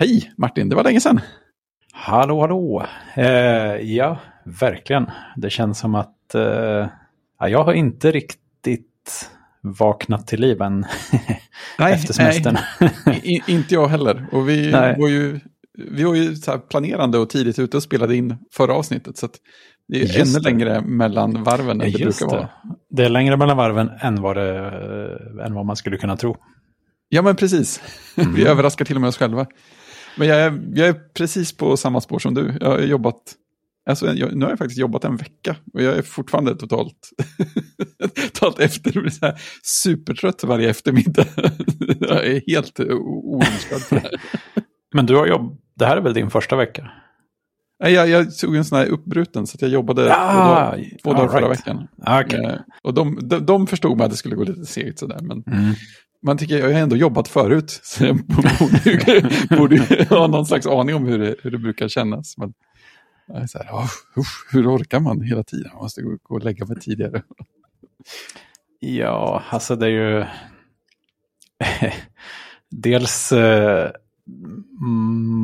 Hej Martin, det var länge sedan. Hallå, hallå. Eh, ja, verkligen. Det känns som att eh, ja, jag har inte riktigt vaknat till liv än Nej, efter semestern. nej. I, inte jag heller. Och vi Nej. var ju, vi var ju planerande och tidigt ute och spelade in förra avsnittet. Så det är ju Just ännu det. längre mellan varven än det brukar det. vara. det är längre mellan varven än vad, det, än vad man skulle kunna tro. Ja, men precis. Mm. Vi överraskar till och med oss själva. Men jag är, jag är precis på samma spår som du. Jag har jobbat, alltså jag, nu har jag faktiskt jobbat en vecka och jag är fortfarande totalt, totalt efter. Så här supertrött varje eftermiddag. jag är helt oönskad för det här. Men du har jobb, det här är väl din första vecka? Nej, Jag, jag tog en sån här uppbruten så att jag jobbade två dagar, två dagar all förra right. veckan. Ah, okej. Eh, Och de, de, de förstod mig att det skulle gå lite segt sådär. Men Mm man tycker, jag har ändå jobbat förut. Så jag borde, borde ju ha någon slags aning om hur det, hur det brukar kännas. Men jag är så här, oh, hur orkar man hela tiden? Man måste gå, gå och lägga mig tidigare. Ja, alltså det är ju... Dels, eh,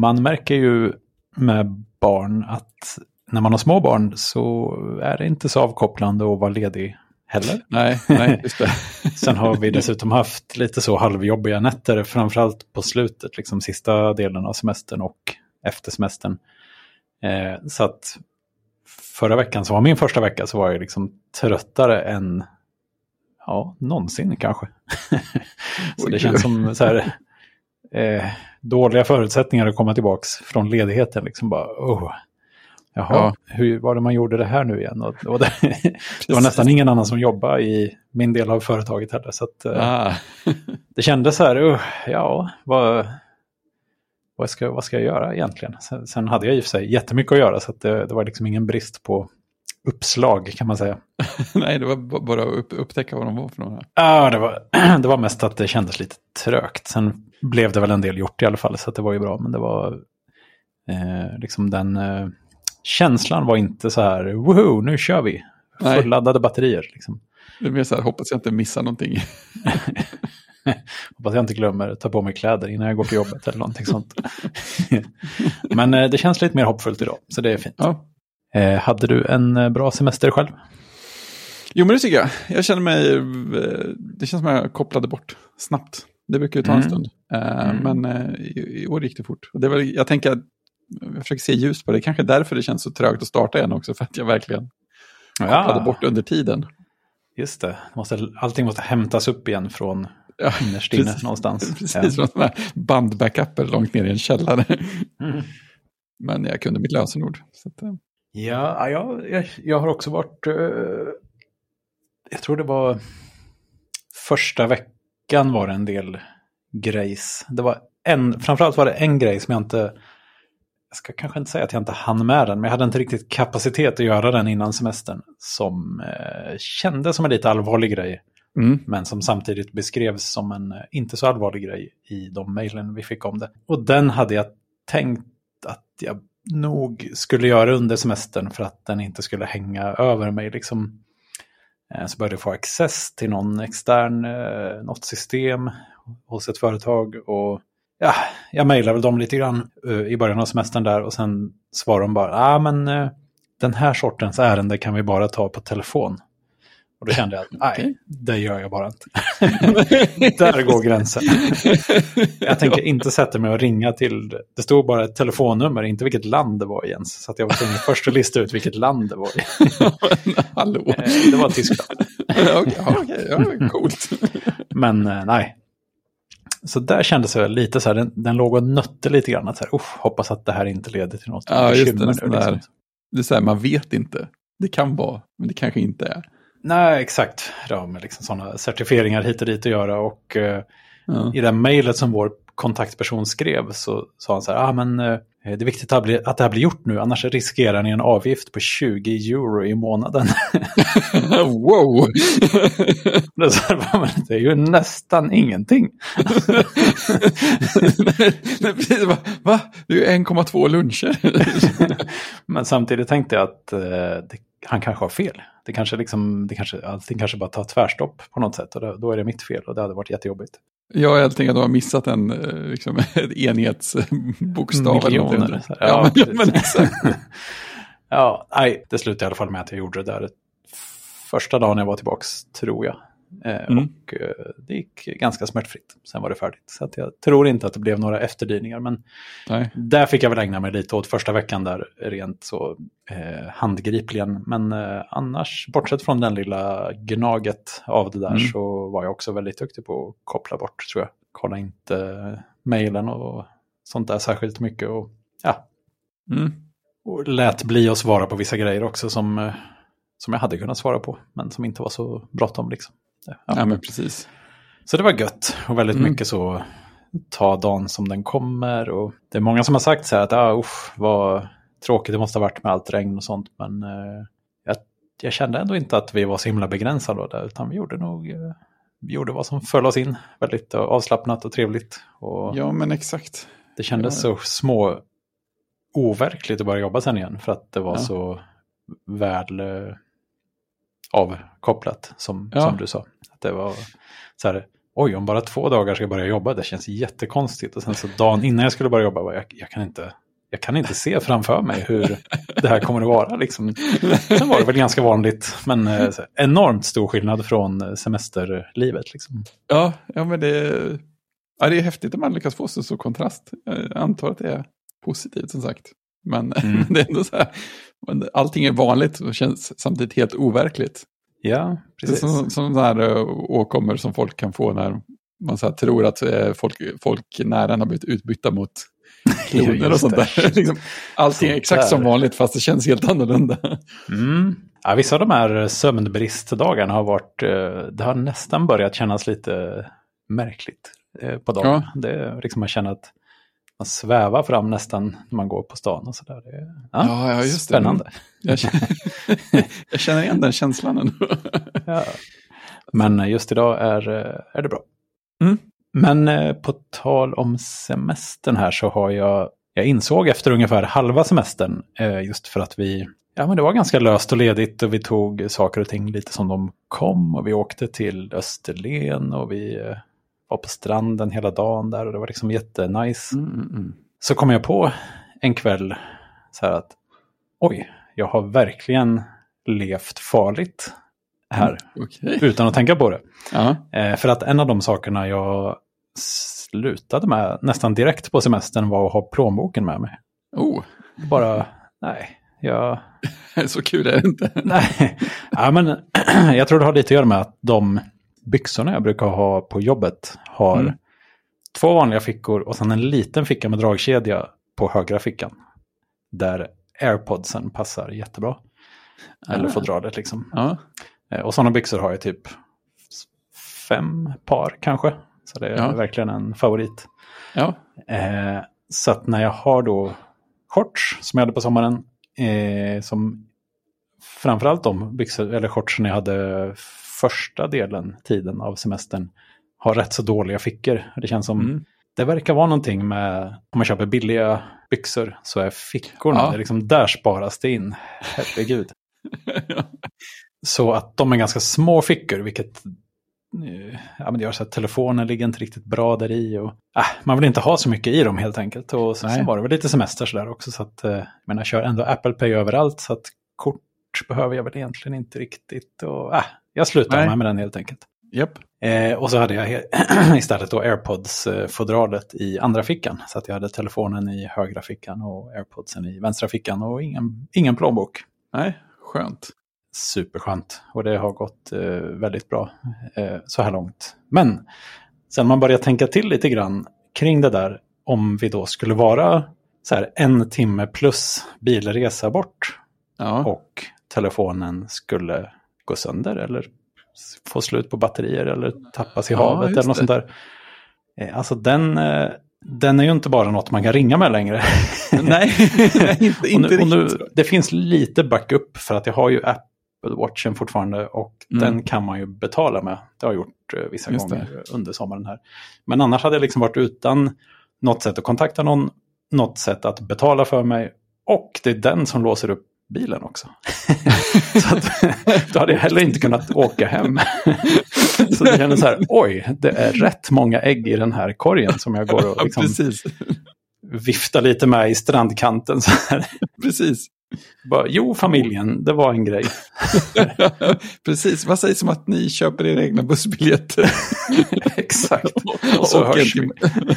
man märker ju med barn att när man har små barn så är det inte så avkopplande att vara ledig heller. Nej, nej, just det. Sen har vi dessutom haft lite så halvjobbiga nätter, framförallt på slutet, liksom sista delen av semestern och efter semestern. Eh, så att förra veckan, som var min första vecka, så var jag liksom tröttare än ja, någonsin kanske. så det känns som så här, eh, dåliga förutsättningar att komma tillbaka från ledigheten. Liksom bara, oh. Jaha, Ja. hur var det man gjorde det här nu igen? Och, och det, det var nästan ingen annan som jobbade i min del av företaget heller. Så att, eh, Ah, det kändes så här, uh, ja, vad, vad, ska, vad ska jag göra egentligen? Sen, sen hade jag i och för sig jättemycket att göra så att det, det var liksom ingen brist på uppslag kan man säga. nej, det var bara att upp, upptäcka vad de var för några. Ja, det var, det var mest att det kändes lite trögt. Sen blev det väl en del gjort i alla fall, så det var ju bra. Men det var eh, liksom den eh, känslan var inte så här, woho, nu kör vi. Nej. Fulladdade batterier. Liksom. Det är mer så här, hoppas jag inte missar någonting. Hoppas jag inte glömmer ta på mig kläder innan jag går till jobbet eller någonting sånt. Men eh, det känns lite mer hoppfullt idag, så det är fint. Ja. Eh, hade du en eh, bra semester själv? Jo, men det tycker jag. Jag känner mig, det känns som jag kopplade bort snabbt. Det brukar ju ta en Mm. stund. Eh, Mm. Men eh, i, i år gick det fort. Det väl, jag tänker att jag försöker se ljus på det. Kanske därför det känns så trögt att starta igen också. För att jag verkligen kopplade bort under tiden. just det. Måste, allting måste hämtas upp igen från Ja, innerst inne någonstans. Precis sådana här bandbackuper långt ner i en källare. Ja. Mm. Men jag kunde mitt lösenord. Att, eh, Ja, jag, jag, jag har också varit... eh, jag tror det var första veckan var det en del grejs. Det var en, framförallt var det en grej som jag inte... Jag ska kanske inte säga att jag inte hann med den, men jag hade inte riktigt kapacitet att göra den innan semestern. Som eh, kändes som en lite allvarlig grej, mm. men som samtidigt beskrevs som en eh, inte så allvarlig grej i de mejlen vi fick om det. Och den hade jag tänkt att jag nog skulle göra under semestern för att den inte skulle hänga över mig. Liksom. Eh, Så började jag få access till någon extern, eh, något system hos ett företag. Och ja, jag mejlade väl dem lite grann eh, i början av semestern där och sen svarade de bara, ja ah, men eh, den här sortens ärende kan vi bara ta på telefon. Och då kände jag att nej, Okej. det gör jag bara inte. Där går gränsen. Jag tänker inte sätta mig och ringa till, det stod bara ett telefonnummer, inte vilket land det var i ens. Så jag var tvungen först att lista ut vilket land det var i. Hallå. Eh, Det var Tyskland. Okej, ja, okej, ja, coolt. Men nej. Så där kändes det lite så här, den, den låg och nötte lite grann. Att så här, "Usch, hoppas att det här inte leder till något Ja, just det, nu, där. liksom. Det är så här, man vet inte. Det kan vara, men det kanske inte är. Nej, exakt. Ja, med liksom sådana certifieringar hit och dit att göra. Och eh, Ja. i det mejlet som vår kontaktperson skrev så sa han så här, ah, men eh, det är viktigt att, det här blir gjort nu, annars riskerar ni en avgift på 20 euro i månaden. wow! det, är så här, "Va, men det är ju nästan ingenting. Nej, precis, va? va? Det är ju 1,2 luncher. Men samtidigt tänkte jag att eh, det, han kanske har fel. Det kanske liksom, det kanske, allting kanske bara tar tvärstopp på något sätt och då, då är det mitt fel och det hade varit jättejobbigt. Ja, jag tänker att de har missat en eh, liksom, enhetsbokstav. Miljoner. Ja, ja, men, ja, men exakt. ja, nej, det slutade i alla fall med att jag gjorde det där första dagen jag var tillbaka, tror jag. Eh, mm. Och eh, det gick ganska smärtfritt. Sen var det färdigt. Så att jag tror inte att det blev några efterdyningar. Men Nej. där fick jag väl ägna mig lite åt första veckan där rent så eh, handgripligen. Men eh, annars, bortsett från den lilla gnaget av det där mm. så var jag också väldigt duktig på att koppla bort tror jag. Kolla inte mejlen och sånt där särskilt mycket. Och, ja. Mm. och lät bli att svara på vissa grejer också som, eh, som jag hade kunnat svara på. Men som inte var så bråttom liksom. Ja. ja, men precis. Så det var gött och väldigt mm. mycket så ta dagen som den kommer. Och det är många som har sagt så här att ah, usch, vad tråkigt det måste ha varit med allt regn och sånt. Men eh, jag, jag, kände ändå inte att vi var så himla begränsade där, utan vi gjorde nog eh, vi gjorde vad som föll oss in. Väldigt avslappnat och trevligt. Och ja, men exakt. Det kändes ja. så små overkligt att börja jobba sen igen för att det var ja. så väl avkopplat som, ja. som du sa. Att det var så här, oj om bara två dagar ska jag börja jobba, det känns jättekonstigt. Och sen så dagen innan jag skulle börja jobba, jag, jag kan inte jag kan inte se framför mig hur det här kommer att vara. Liksom. Sen var det väl ganska vanligt, men eh, enormt stor skillnad från semesterlivet. Liksom. Ja, ja, men det, ja, det är häftigt att man lyckas få så stor kontrast. Jag antar att det är positivt som sagt. Men mm. det är ändå så här, allting är vanligt och känns samtidigt helt overkligt. Ja, precis. Det är som, som här uh, åkommor som folk kan få när man så tror att uh, folk, folk nära en har blivit utbytta mot kloner och sånt där. liksom, allting är exakt som vanligt fast det känns helt annorlunda. Mm. Ja, vissa av de här sömnbristdagarna har varit, det har nästan börjat kännas lite märkligt på dagen. Ja. Det liksom man känner att man svävar fram nästan när man går på stan och sådär. Ja, ja, just spännande. Det. Jag känner, jag känner igen den känslan. ja. Men just idag är, är det bra. Mm. Men eh, på tal om semestern här så har jag, jag insåg efter ungefär halva semestern, eh, just för att vi, ja men det var ganska löst och ledigt och vi tog saker och ting lite som de kom och vi åkte till Österlen och vi eh, var på stranden hela dagen där och det var liksom jättenice. Mm, mm, mm. Så kom jag på en kväll så här att oj, jag har verkligen levt farligt här. Mm, okay. Utan att tänka på det. Eh, för att en av de sakerna jag slutade med nästan direkt på semestern var att ha plånboken med mig. Oh. Bara, nej, jag... Så kul är det inte. nej, ja, men jag tror det har lite att göra med att de byxorna jag brukar ha på jobbet har mm. två vanliga fickor och sen en liten ficka med dragkedja på högra fickan. Där airpodsen passar jättebra. Eller fodralet liksom. Eh, och sådana byxor har jag typ fem par kanske. Så det är ja. verkligen en favorit. Ja. Eh, så att när jag har då shorts som jag hade på sommaren, eh, som framförallt de byxor eller shortsen jag hade första delen, tiden av semestern, har rätt så dåliga fickor. Det känns som, mm. det verkar vara någonting med, om man köper billiga byxor så är fickorna, ja. det är liksom, där sparas det in. Herregud. Så att de är ganska små fickor, vilket eh, ja, men det gör så att telefonen ligger inte riktigt bra där i. Och, äh, man vill inte ha så mycket i dem helt enkelt. Och så, sen var det väl lite semester sådär också. Så att, eh, men jag kör ändå Apple Pay överallt. Så att kort behöver jag väl egentligen inte riktigt. Och, äh, jag slutar med, med den helt enkelt. Yep. Eh, och så hade jag istället då airpods-fodralet i andra fickan. Så att jag hade telefonen i högra fickan och airpodsen i vänstra fickan och ingen, ingen plånbok. Nej, skönt. Superskönt. Och det har gått eh, väldigt bra eh, så här långt. Men sen man börjar tänka till lite grann kring det där. Om vi då skulle vara så här en timme plus bilresa bort. Ja. Och telefonen skulle gå sönder eller få slut på batterier eller tappas i ja, havet eller något det. sånt där. Eh, alltså den, eh, den är ju inte bara något man kan ringa med längre. Nej, inte, inte och nu, och nu, Det finns lite backup för att jag har ju Apple Watchen fortfarande och mm. den kan man ju betala med. Det har jag gjort eh, vissa Just gånger det. under sommaren här. Men annars hade jag liksom varit utan något sätt att kontakta någon, något sätt att betala för mig och det är den som låser upp bilen också. så att, då hade jag heller inte kunnat åka hem. så det kändes så här, oj, det är rätt många ägg i den här korgen som jag går och liksom viftar lite med i strandkanten. Så här. Precis. Bara, jo, familjen, det var en grej. Precis, vad sägs om att ni köper era egna bussbiljetter? Exakt, och så och hörs vi.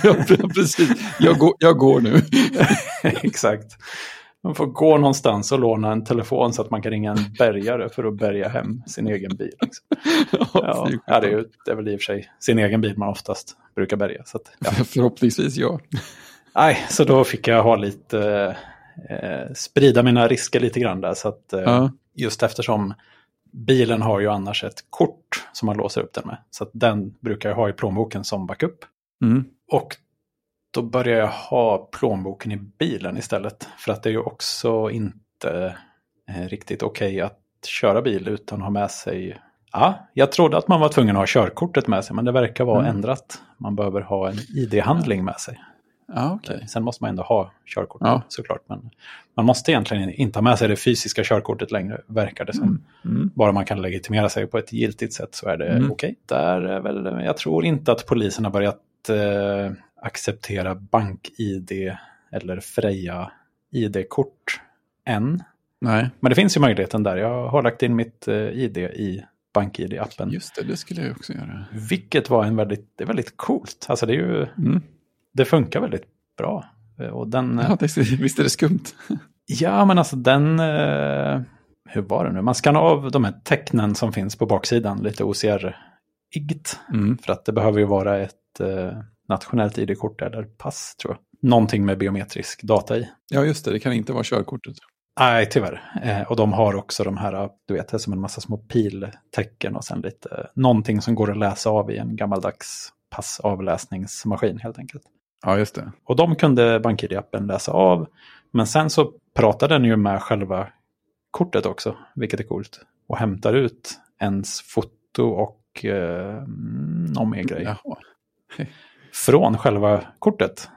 ja, precis, jag går, jag går nu. Exakt. Man får gå någonstans och låna en telefon så att man kan ringa en bärgare för att bärga hem sin egen bil. Liksom. Ja, ja, det, är ju, det är väl i och för sig sin egen bil man oftast brukar bärga. Så att, ja. Förhoppningsvis ja. Nej, så då fick jag ha lite, eh, sprida mina risker lite grann där. Så att, eh, Ja. Just eftersom bilen har ju annars ett kort som man låser upp den med. Så den brukar jag ha i plånboken som backup. Mm. Och då börjar jag ha plånboken i bilen istället. För att det är ju också inte eh, riktigt okej att köra bil utan att ha med sig... Ja, jag trodde att man var tvungen att ha körkortet med sig, men det verkar vara Mm. ändrat. Man behöver ha en ID-handling med sig. Ja, okej. Sen måste man ändå ha körkort Ja. såklart. Men man måste egentligen inte ha med sig det fysiska körkortet längre, verkar det som. Mm. Bara man kan legitimera sig på ett giltigt sätt så är det Mm. okej. Där väl, jag tror inte att polisen har börjat eh, acceptera bank-id eller Freja ID-kort än. Nej, Men det finns ju möjligheten där. Jag har lagt in mitt eh, ID i bank-id-appen. just det, det skulle jag också göra. Vilket var en väldigt, det är väldigt coolt. Alltså det, är ju, Mm. det funkar väldigt bra. Eh, Och den, Ja, det, visst är det skumt? Ja, men alltså den... Eh, hur var det nu? Man skannar av de här tecknen som finns på baksidan, lite OCR-igt. Mm. För att det behöver ju vara ett eh, nationellt ID-kort eller pass, tror jag. Någonting med biometrisk data i. Ja, just det, det kan inte vara körkortet. Nej, tyvärr. Eh, och de har också de här, du vet, det är som en massa små piltecken och sen lite, någonting som går att läsa av i en gammaldags passavläsningsmaskin helt enkelt. Ja, just det. Och de kunde BankID-appen läsa av. Men sen så pratar den ju med själva kortet också, vilket är coolt. Och hämtar ut ens foto och eh, någon mer grej Jaha. Från själva kortet.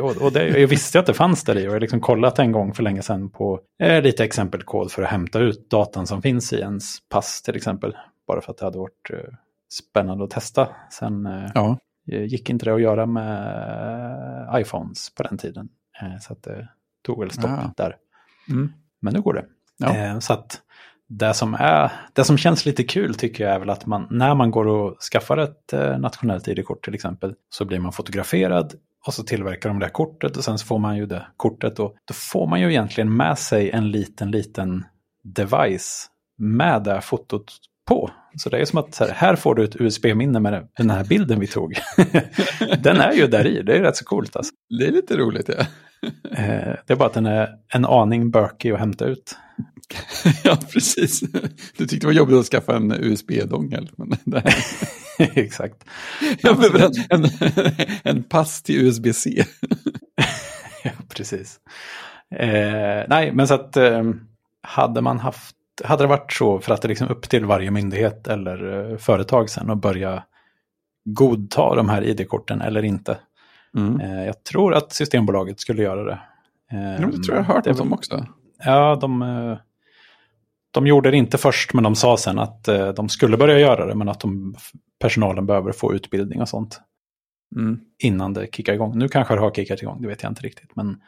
Och, och det, jag visste att det fanns där i och jag har liksom kollat en gång för länge sedan på eh, lite exempelkod för att hämta ut datan som finns i ens pass till exempel. Bara för att det hade varit eh, spännande att testa. Sen eh, Ja, gick inte det att göra med iPhones på den tiden. Eh, så att det tog väl stopp Ja. där. Mm. Men nu går det. Ja. Eh, så att det som, är, det som känns lite kul tycker jag är väl att man, när man går och skaffar ett eh, nationellt ID-kort till exempel, så blir man fotograferad och så tillverkar de det här kortet och sen så får man ju det kortet och då får man ju egentligen med sig en liten, liten device med det här fotot på. Så det är som att så här, här får du ett USB-minne med den här bilden vi tog. den är ju där i, det är rätt så coolt alltså. det är lite roligt. Ja, det är bara att den är en aning bökig att hämta ut. ja precis. Du tyckte det var jobbigt att skaffa en USB-dongel. Exakt. jag behöver en, en, en pass till USB-C. Ja, precis. Eh, nej, men så att eh, hade man haft, hade det varit så för att det är liksom upp till varje myndighet eller eh, företag sen att börja godta de här ID-korten eller inte. Mm. Eh, jag tror att Systembolaget skulle göra det. Ja, det tror jag har hört något om också. Ja, de, eh, de gjorde det inte först, men de sa sen att eh, de skulle börja göra det, men att de, personalen behöver få utbildning och sånt Mm. innan det kickar igång. Nu kanske det har kickat igång, det vet jag inte riktigt. Men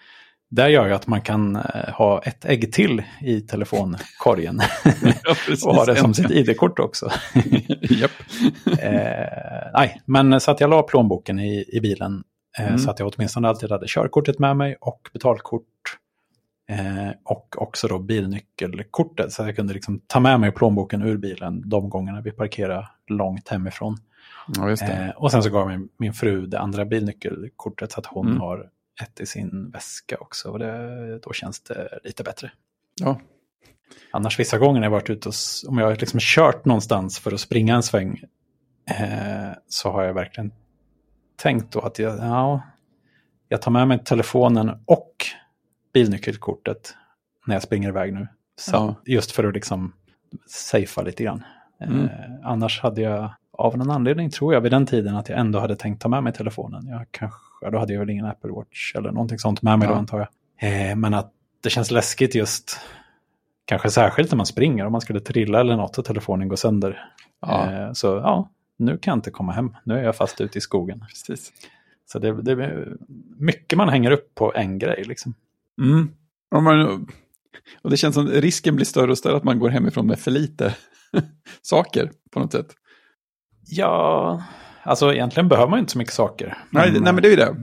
det gör ju att man kan ha ett ägg till i telefonkorgen Ja, och ha det som sitt ID-kort också. Japp. eh, nej, men så att jag la plånboken i, i bilen Mm. så att jag åtminstone alltid hade körkortet med mig och betalkort. Eh, och också då bilnyckelkortet så jag kunde liksom ta med mig plånboken ur bilen de gångerna vi parkerade långt hemifrån. Ja. Eh, och sen så gav min, min fru det andra bilnyckelkortet så att hon Mm. har ett i sin väska också. Och det, då känns det lite bättre. Ja. Annars vissa gånger när jag varit ute och, om jag har liksom kört någonstans för att springa en sväng eh, så har jag verkligen tänkt då att jag, ja, jag tar med mig telefonen och bilnyckelkortet när jag springer iväg nu. Så, Ja. Just för att liksom safea lite grann. Mm. Eh, annars hade jag av någon anledning tror jag vid den tiden att jag ändå hade tänkt ta med mig telefonen. Jag kanske, då hade jag väl ingen Apple Watch eller någonting sånt med mig då Ja. antar jag. Eh, men att det känns läskigt just Kanske särskilt när man springer, om man skulle trilla eller något och telefonen går sönder. Ja. Eh, så ja, nu kan jag inte komma hem, nu är jag fast ute i skogen. Precis. Så det, det är mycket man hänger upp på en grej liksom. Mm. Om man, och det känns som risken blir större och större att man går hemifrån med för lite saker på något sätt. Ja, alltså egentligen behöver man inte så mycket saker. Nej, nej men det är ju det.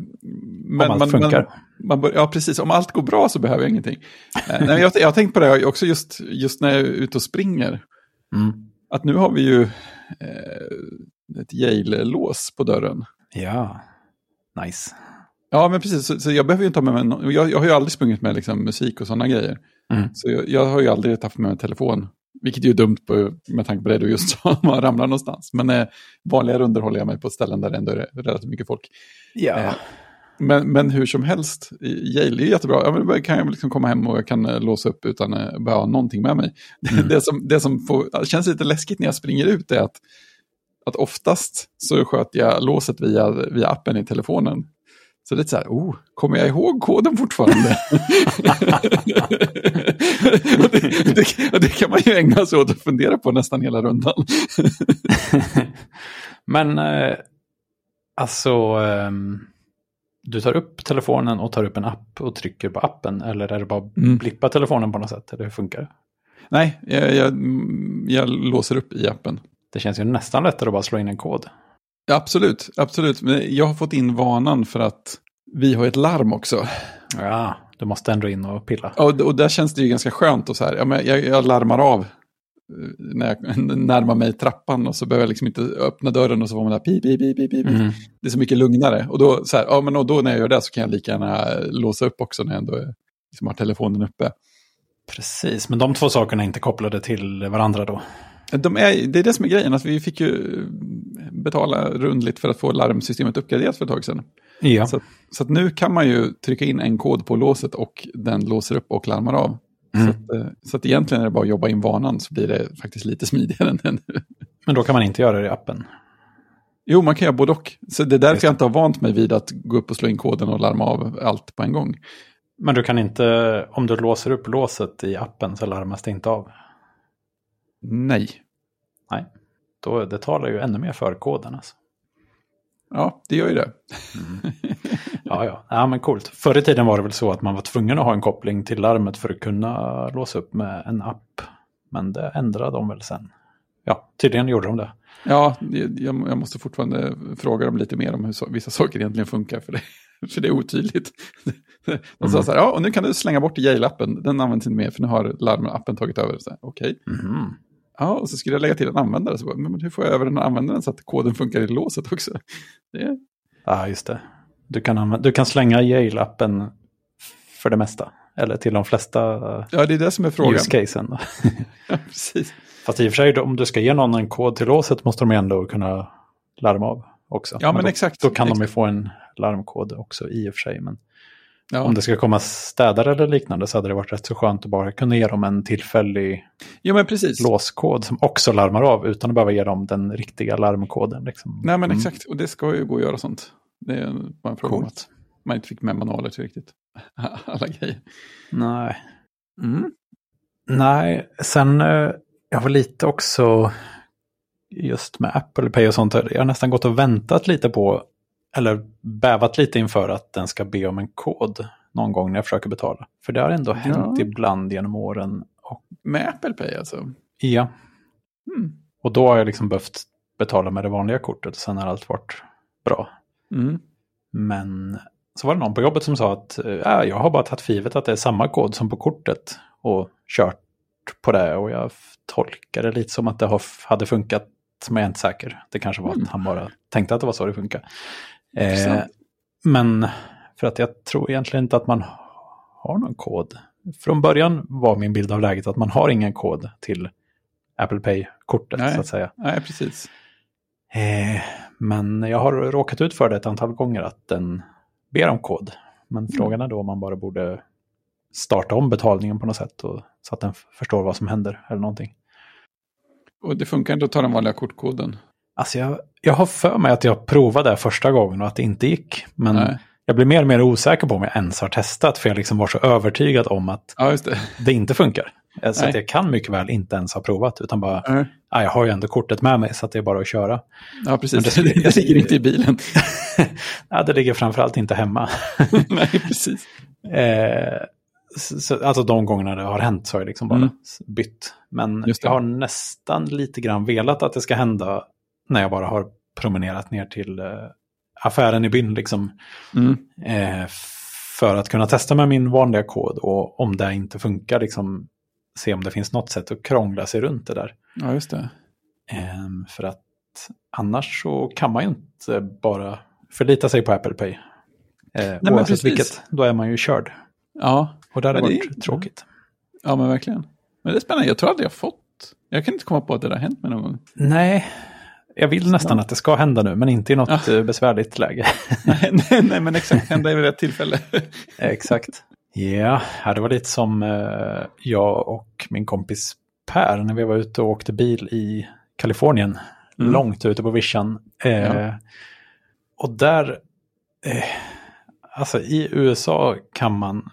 Men, allt man, funkar. Man, man ja, precis. Om allt går bra så behöver jag ingenting. Eh, nej, jag, jag har tänkt på det också just, just när jag är ute och springer. Mm. Att nu har vi ju eh, ett Yale-lås på dörren. Ja, nice. Ja, men precis. Så, så jag behöver ju inte ha med mig no jag, jag har ju aldrig sprungit med liksom, musik och sådana grejer. Mm. Så jag, jag har ju aldrig haft med mig telefon. Vilket ju är dumt på, med tanke på det du just sa, om man ramlar någonstans. Men eh, vanliga runder håller jag mig på ställen där det ändå är relativt mycket folk. Ja. Eh, Men, men hur som helst, Yale är jättebra. Ja, men kan jag liksom komma hem och jag kan eh, låsa upp utan att behöva ha någonting med mig. Mm. Det som, det som får, känns lite läskigt när jag springer ut är att, att oftast så sköter jag låset via, via appen i telefonen. Så det är så här, oh, kommer jag ihåg koden fortfarande? och det, det, det kan man ju ägna sig åt att fundera på nästan hela rundan. Men eh, alltså, ehm, du tar upp telefonen och tar upp en app och trycker på appen eller är det bara Mm. blippa telefonen på något sätt? Eller hur funkar det? Nej, jag, jag, jag låser upp i appen. Det känns ju nästan lättare att bara slå in en kod. Absolut, absolut. Men jag har fått in vanan för att vi har ett larm också. Ja, du måste ändå in och pilla. Och, och där känns det ju ganska skönt och så här, ja, men jag, jag larmar av när jag närmar mig trappan och så behöver jag liksom inte öppna dörren och så får man där pip, pip, pip, pip, pip. Mm. Det är så mycket lugnare. Och då, så här, ja, men och då när jag gör det så kan jag lika gärna låsa upp också när jag ändå liksom har telefonen uppe. Precis, men de två sakerna är inte kopplade till varandra då. De är, det är det som är grejen, att vi fick ju betala rundligt för att få larmsystemet uppgraderat för ett tag sedan. Ja. Så, så nu kan man ju trycka in en kod på låset och den låser upp och larmar av. Mm. Så, att, eh, så att egentligen är det bara att jobba in vanan så blir det faktiskt lite smidigare än nu. Men då kan man inte göra det i appen. Jo, man kan göra både och. Så det är Just därför det. jag inte har vant mig vid att gå upp och slå in koden och larma av allt på en gång. Men du kan inte, om du låser upp låset i appen så larmas det inte av. Nej. Nej, då, det talar ju ännu mer för koden. Alltså. Ja, det gör ju det. Ja, ja. ja, men coolt. Förr i tiden var det väl så att man var tvungen att ha en koppling till larmet för att kunna låsa upp med en app. Men det ändrade de väl sen. Ja, tydligen gjorde de det. Ja, jag, måste fortfarande fråga dem lite mer om hur vissa saker egentligen funkar. För det, för det är otydligt. De sa Mm. så här, ja, och nu kan du slänga bort Yale-appen. Den används inte mer för nu har larmappen tagit över. Så här, Okej. Mhm. Ja, och så skulle jag lägga till en användare. Så bara, men hur får jag över den användaren så att koden funkar i låset också? Det Ja, just det. Du kan, använda, du kan slänga Yale-appen för det mesta. Eller till de flesta ja, det är det som är frågan. use-casen. Ja, precis. Fast i och för sig, om du ska ge någon en kod till låset måste de ändå kunna larma av också. Ja, men då, exakt. Då kan de ju Exakt. få en larmkod också i och för sig. Men Ja. om det ska komma städare eller liknande så hade det varit rätt så skönt att bara kunna ge dem en tillfällig ja, men precis. låskod som också larmar av utan att behöva ge dem den riktiga larmkoden. Liksom. Nej, men Mm. exakt. Och det ska ju gå att göra sånt. Det är bara en fråga om Coolt. att man inte fick med manualer till riktigt. Alla grejer. Nej. Mm. Nej, sen eh, jag var lite också just med Apple Pay och sånt. Jag har nästan gått och väntat lite på, eller bävat lite inför att den ska be om en kod någon gång när jag försöker betala. För det har ändå hänt ibland genom åren. Och, Med Apple Pay alltså? ja, Mm. och då har jag liksom behövt betala med det vanliga kortet och sen har allt varit bra. Mm. Men så var det någon på jobbet som sa att äh, jag har bara tagit för givet att det är samma kod som på kortet och kört på det. Och jag tolkar det lite som att det hade funkat, men jag är inte säker. Det kanske var Mm. att han bara tänkte att det var så det funkar. Eh, men för att jag tror egentligen inte att man har någon kod. Från början var min bild av läget att man har ingen kod till Apple Pay-kortet så att säga. Nej, precis. Eh, men jag har råkat ut för det ett antal gånger att den ber om kod. Men frågan är då om man bara borde starta om betalningen på något sätt och, så att den förstår vad som händer eller någonting. Och det funkar inte att ta den vanliga kortkoden. Alltså jag, jag har för mig att jag provade det första gången och att det inte gick. Men Nej. jag blir mer och mer osäker på om jag ens har testat för jag liksom var så övertygad om att Ja, det. det inte funkar. Eh, Så Nej. att jag kan mycket väl inte ens ha provat, utan bara, Nej. ah, jag har ju ändå kortet med mig så att det är bara att köra. Ja, Men precis. det skulle- Det ligger inte i bilen. ja, det ligger framförallt inte hemma. Nej, precis. Eh, så, så- alltså de gångerna det har hänt så har jag liksom bara Mm. bytt. Men det. jag har nästan lite grann velat att det ska hända när jag bara har promenerat ner till eh, affären i byn. Liksom, Mm. eh, för att kunna testa med min vanliga kod och om det inte funkar, liksom, se om det finns något sätt att krångla sig runt det där. Ja, just det. Ehm, för att annars så kan man ju inte bara förlita sig på Apple Pay. Eh, men oavsett precis. vilket, då är man ju körd. Ja, Och det hade Men det varit tråkigt. ja men verkligen. Men det är spännande. Jag tror aldrig jag fått. Jag kan inte komma på att det där har hänt mig någon gång. Nej, jag vill nästan att det ska hända nu, men inte i något eh, besvärligt läge. nej, nej, nej, men exakt. Hända i rätt tillfälle. Exakt. Ja, det var lite som eh, jag och min kompis Per när vi var ute och åkte bil i Kalifornien. Mm. Långt ute på vischan. Eh, Ja. Och där, eh, alltså i USA kan man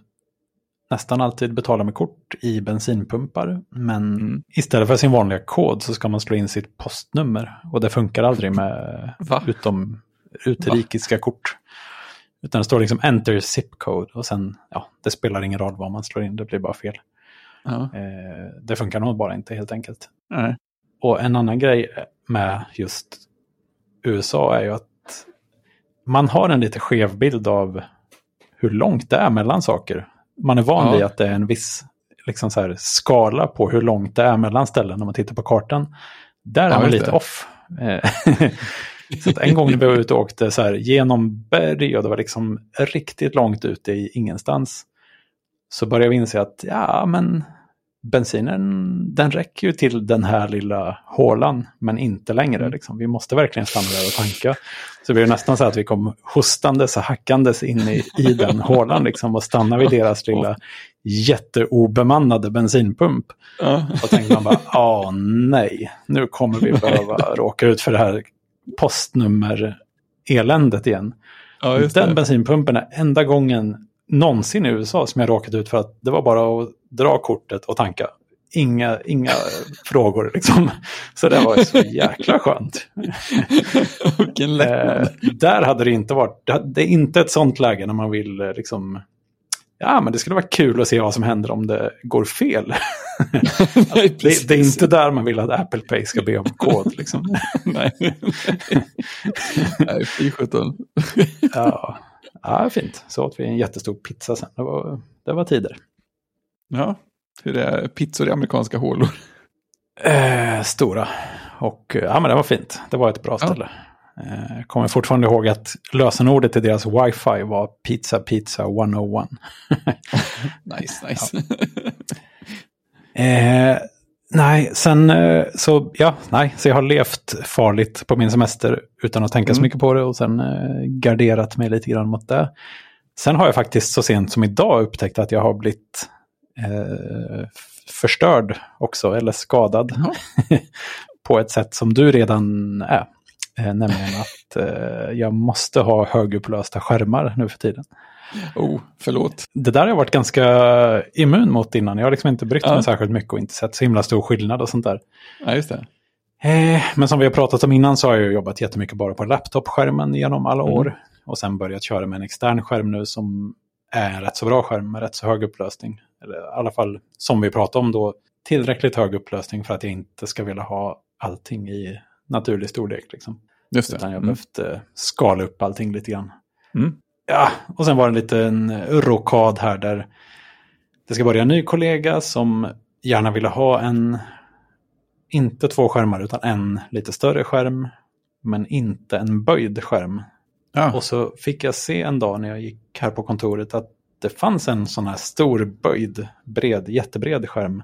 nästan alltid betala med kort i bensinpumpar. Men Mm. istället för sin vanliga kod så ska man slå in sitt postnummer. Och det funkar aldrig med Va? utom utrikiska kort. Utan det står liksom enter zip code och sen, ja, det spelar ingen roll vad man slår in, det blir bara fel. Ja. Eh, det funkar nog bara inte helt enkelt. Nej. Och en annan grej med just USA är ju att man har en lite skev bild av hur långt det är mellan saker. Man är van Ja. vid att det är en viss liksom så här, skala på hur långt det är mellan ställen när man tittar på kartan. Där Ja, är man lite det. off. Så en gång när vi var ute och åkte så här, genom berg och det var liksom riktigt långt ute i ingenstans. Så började vi inse att ja, men bensinen den räcker ju till den här lilla hålan, men inte längre. Mm. Liksom. Vi måste verkligen stanna där och tanka. Så det blev nästan så att vi kom hostandes och hackandes in i, i den hålan liksom, och stannade vid deras lilla jätteobemannade bensinpump. Ja. Och tänkte man bara, åh nej, nu kommer vi behöva råka ut för det här postnummer-eländet igen. ja, Den bensinpumpen är enda gången någonsin i USA som jag råkat ut för att det var bara att dra kortet och tanka. Inga, inga frågor liksom. Så det var ju så jäkla skönt. Vilken lättnad. Eh, där hade det inte varit, det- det är inte ett sånt läge när man vill eh, liksom, ja men det skulle vara kul att se vad som händer om det går fel. Nej, Det, det är inte där man vill att Apple Pay ska be om kod liksom. Nej. Nej, fy sjutton. Ja, ja fint. Så åt vi en jättestor pizza sen. Det var, det var tider. Ja, hur det är pizzor i amerikanska hålor. Eh, stora. Och eh, ja, men det var fint. Det var ett bra Ja. ställe. Eh, Jag kommer fortfarande ihåg att lösenordet till deras wifi var pizza pizza 101. Nice, nice. Eh, nej, sen eh, så, ja, nej, så jag har levt farligt på min semester utan att tänka så Mm. mycket på det och sen eh, garderat mig lite grann mot det. Sen har jag faktiskt så sent som idag upptäckt att jag har blivit eh, förstörd också, eller skadad Jaha. på ett sätt som du redan är. Eh, nämligen att eh, jag måste ha högupplösta skärmar nu för tiden. Oh, förlåt. Det där har jag varit ganska immun mot innan. Jag har liksom inte brytt Ja. mig särskilt mycket och inte sett så himla stor skillnad och sånt där. Ja, just det. Eh, men som vi har pratat om innan så har jag jobbat jättemycket bara på laptopskärmen genom alla Mm. år. Och sen börjat köra med en extern skärm nu som är en rätt så bra skärm med rätt så hög upplösning. Eller i alla fall som vi pratade om då tillräckligt hög upplösning för att jag inte ska vilja ha allting i naturlig storlek. Liksom. Just det. Utan jag har Mm. behövt eh, skala upp allting lite grann. Mm. Ja, och sen var det en liten rokad här där det ska börja en ny kollega som gärna ville ha en, inte två skärmar utan en lite större skärm, men inte en böjd skärm. Ja, Och så fick jag se en dag när jag gick här på kontoret att det fanns en sån här stor böjd, bred, jättebred skärm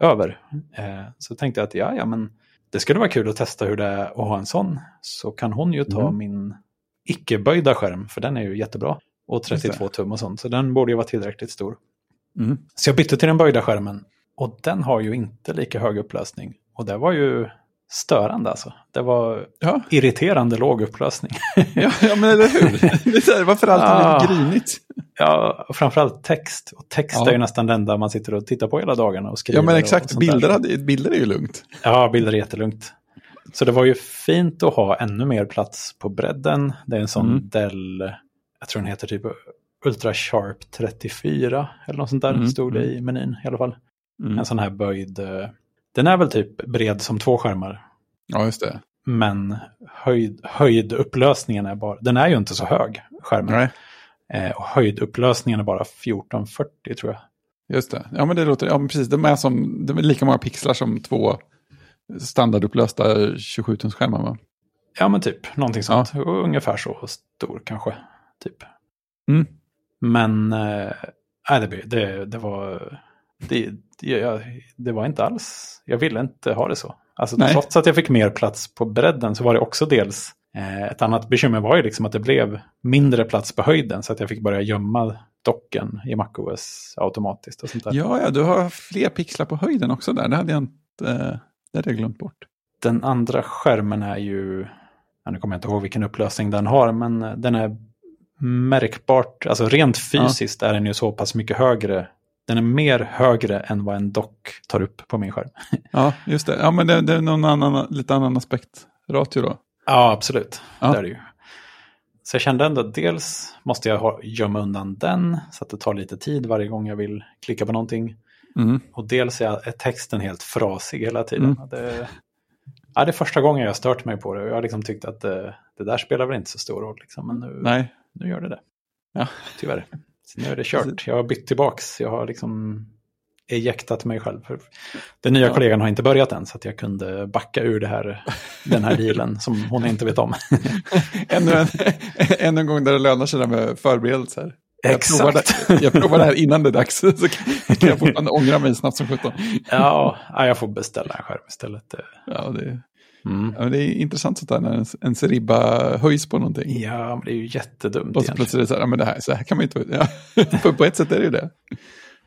över. Eh, så tänkte jag att ja, ja, men det skulle vara kul att testa hur det är att ha en sån. Så kan hon ju ta Mm. min icke-böjda skärm, för den är ju jättebra. Och Just det. 32 tum och sånt, så den borde ju vara tillräckligt stor. mm. Så jag bytte till den böjda skärmen och den har ju inte lika hög upplösning. Och det var ju störande alltså. Det var Ja, irriterande låg upplösning. ja, ja men eller hur? Det är varför Ah. lite grinigt? ja, och framförallt text. Och text Ja. är ju nästan det enda man sitter och tittar på hela dagarna och skriver. Ja, men exakt. Bilder, hade, bilder är ju lugnt. Ja, bilder är jättelugnt. Så det var ju fint att ha ännu mer plats på bredden. Det är en sån Mm. Dell, jag tror den heter typ Ultra Sharp 34 eller något sånt där, Mm, stod det i menyn i alla fall. Mm. En sån här böjd, eh, den är väl typ bred som två skärmar. Ja, just det. Men höjd, höjdupplösningen är bara, den är ju inte så hög, skärmen. Nej, Eh, och höjdupplösningen är bara 1440 tror jag. just det. Ja, men det låter, ja men precis, de är, som, de är lika många pixlar som två standardupplösta 27-tumsskärmar va? Ja men typ, någonting sånt. Ungefär så stor kanske. Typ. Mm. Men eh, nej, det, det, det var... Det, jag, det var inte alls... Jag ville inte ha det så. Alltså, Nej. trots att jag fick mer plats på bredden så var det också dels... Eh, ett annat bekymmer var ju liksom att det blev mindre plats på höjden så att jag fick börja gömma docken i MacOS automatiskt och sånt där. Ja, ja, du har fler pixlar på höjden också där. Det hade jag inte, eh, det hade jag glömt bort. Den andra skärmen är ju, ja, nu kommer jag inte ihåg vilken upplösning den har, men den är märkbart, alltså rent fysiskt är den ju så pass mycket högre. Den är mer högre än vad en dock tar upp på min skärm. Ja, just det. Ja, men det, det är någon annan, lite annan aspekt. Ratio då. Ja, absolut. Ja. Det är det ju. Så jag kände ändå att dels måste jag ha, gömma undan den så att det tar lite tid varje gång jag vill klicka på någonting. Mm. Och dels är är texten helt frasig hela tiden. Mm. Det, ja, det är första gången jag har stört mig på det. Jag har liksom tyckt att det, det där spelar väl inte så stor roll. Liksom. Men nu, Nej, nu gör det det. Ja. Tyvärr. Så nu är det kört. Jag har bytt tillbaks. Jag har liksom ejektat mig själv. Den nya Ja. kollegan har inte börjat än så att jag kunde backa ur det här, den här dealen som hon inte vet om. ännu en, ännu en gång där det lönar sig med förberedelser. Jag provar, Exakt. det, jag provar det här innan det är dags, så kan jag fortfarande ångra mig snabbt som sjutton. Ja, ja, jag får beställa en skärm istället. Ja, det, Mm. ja, det är intressant sånt där när ens, ens ribba höjs på någonting. Ja, men det är ju jättedumt Och så egentligen. plötsligt är det så här, ja, men det här, så här kan man inte... Ja. För på ett sätt är det ju det.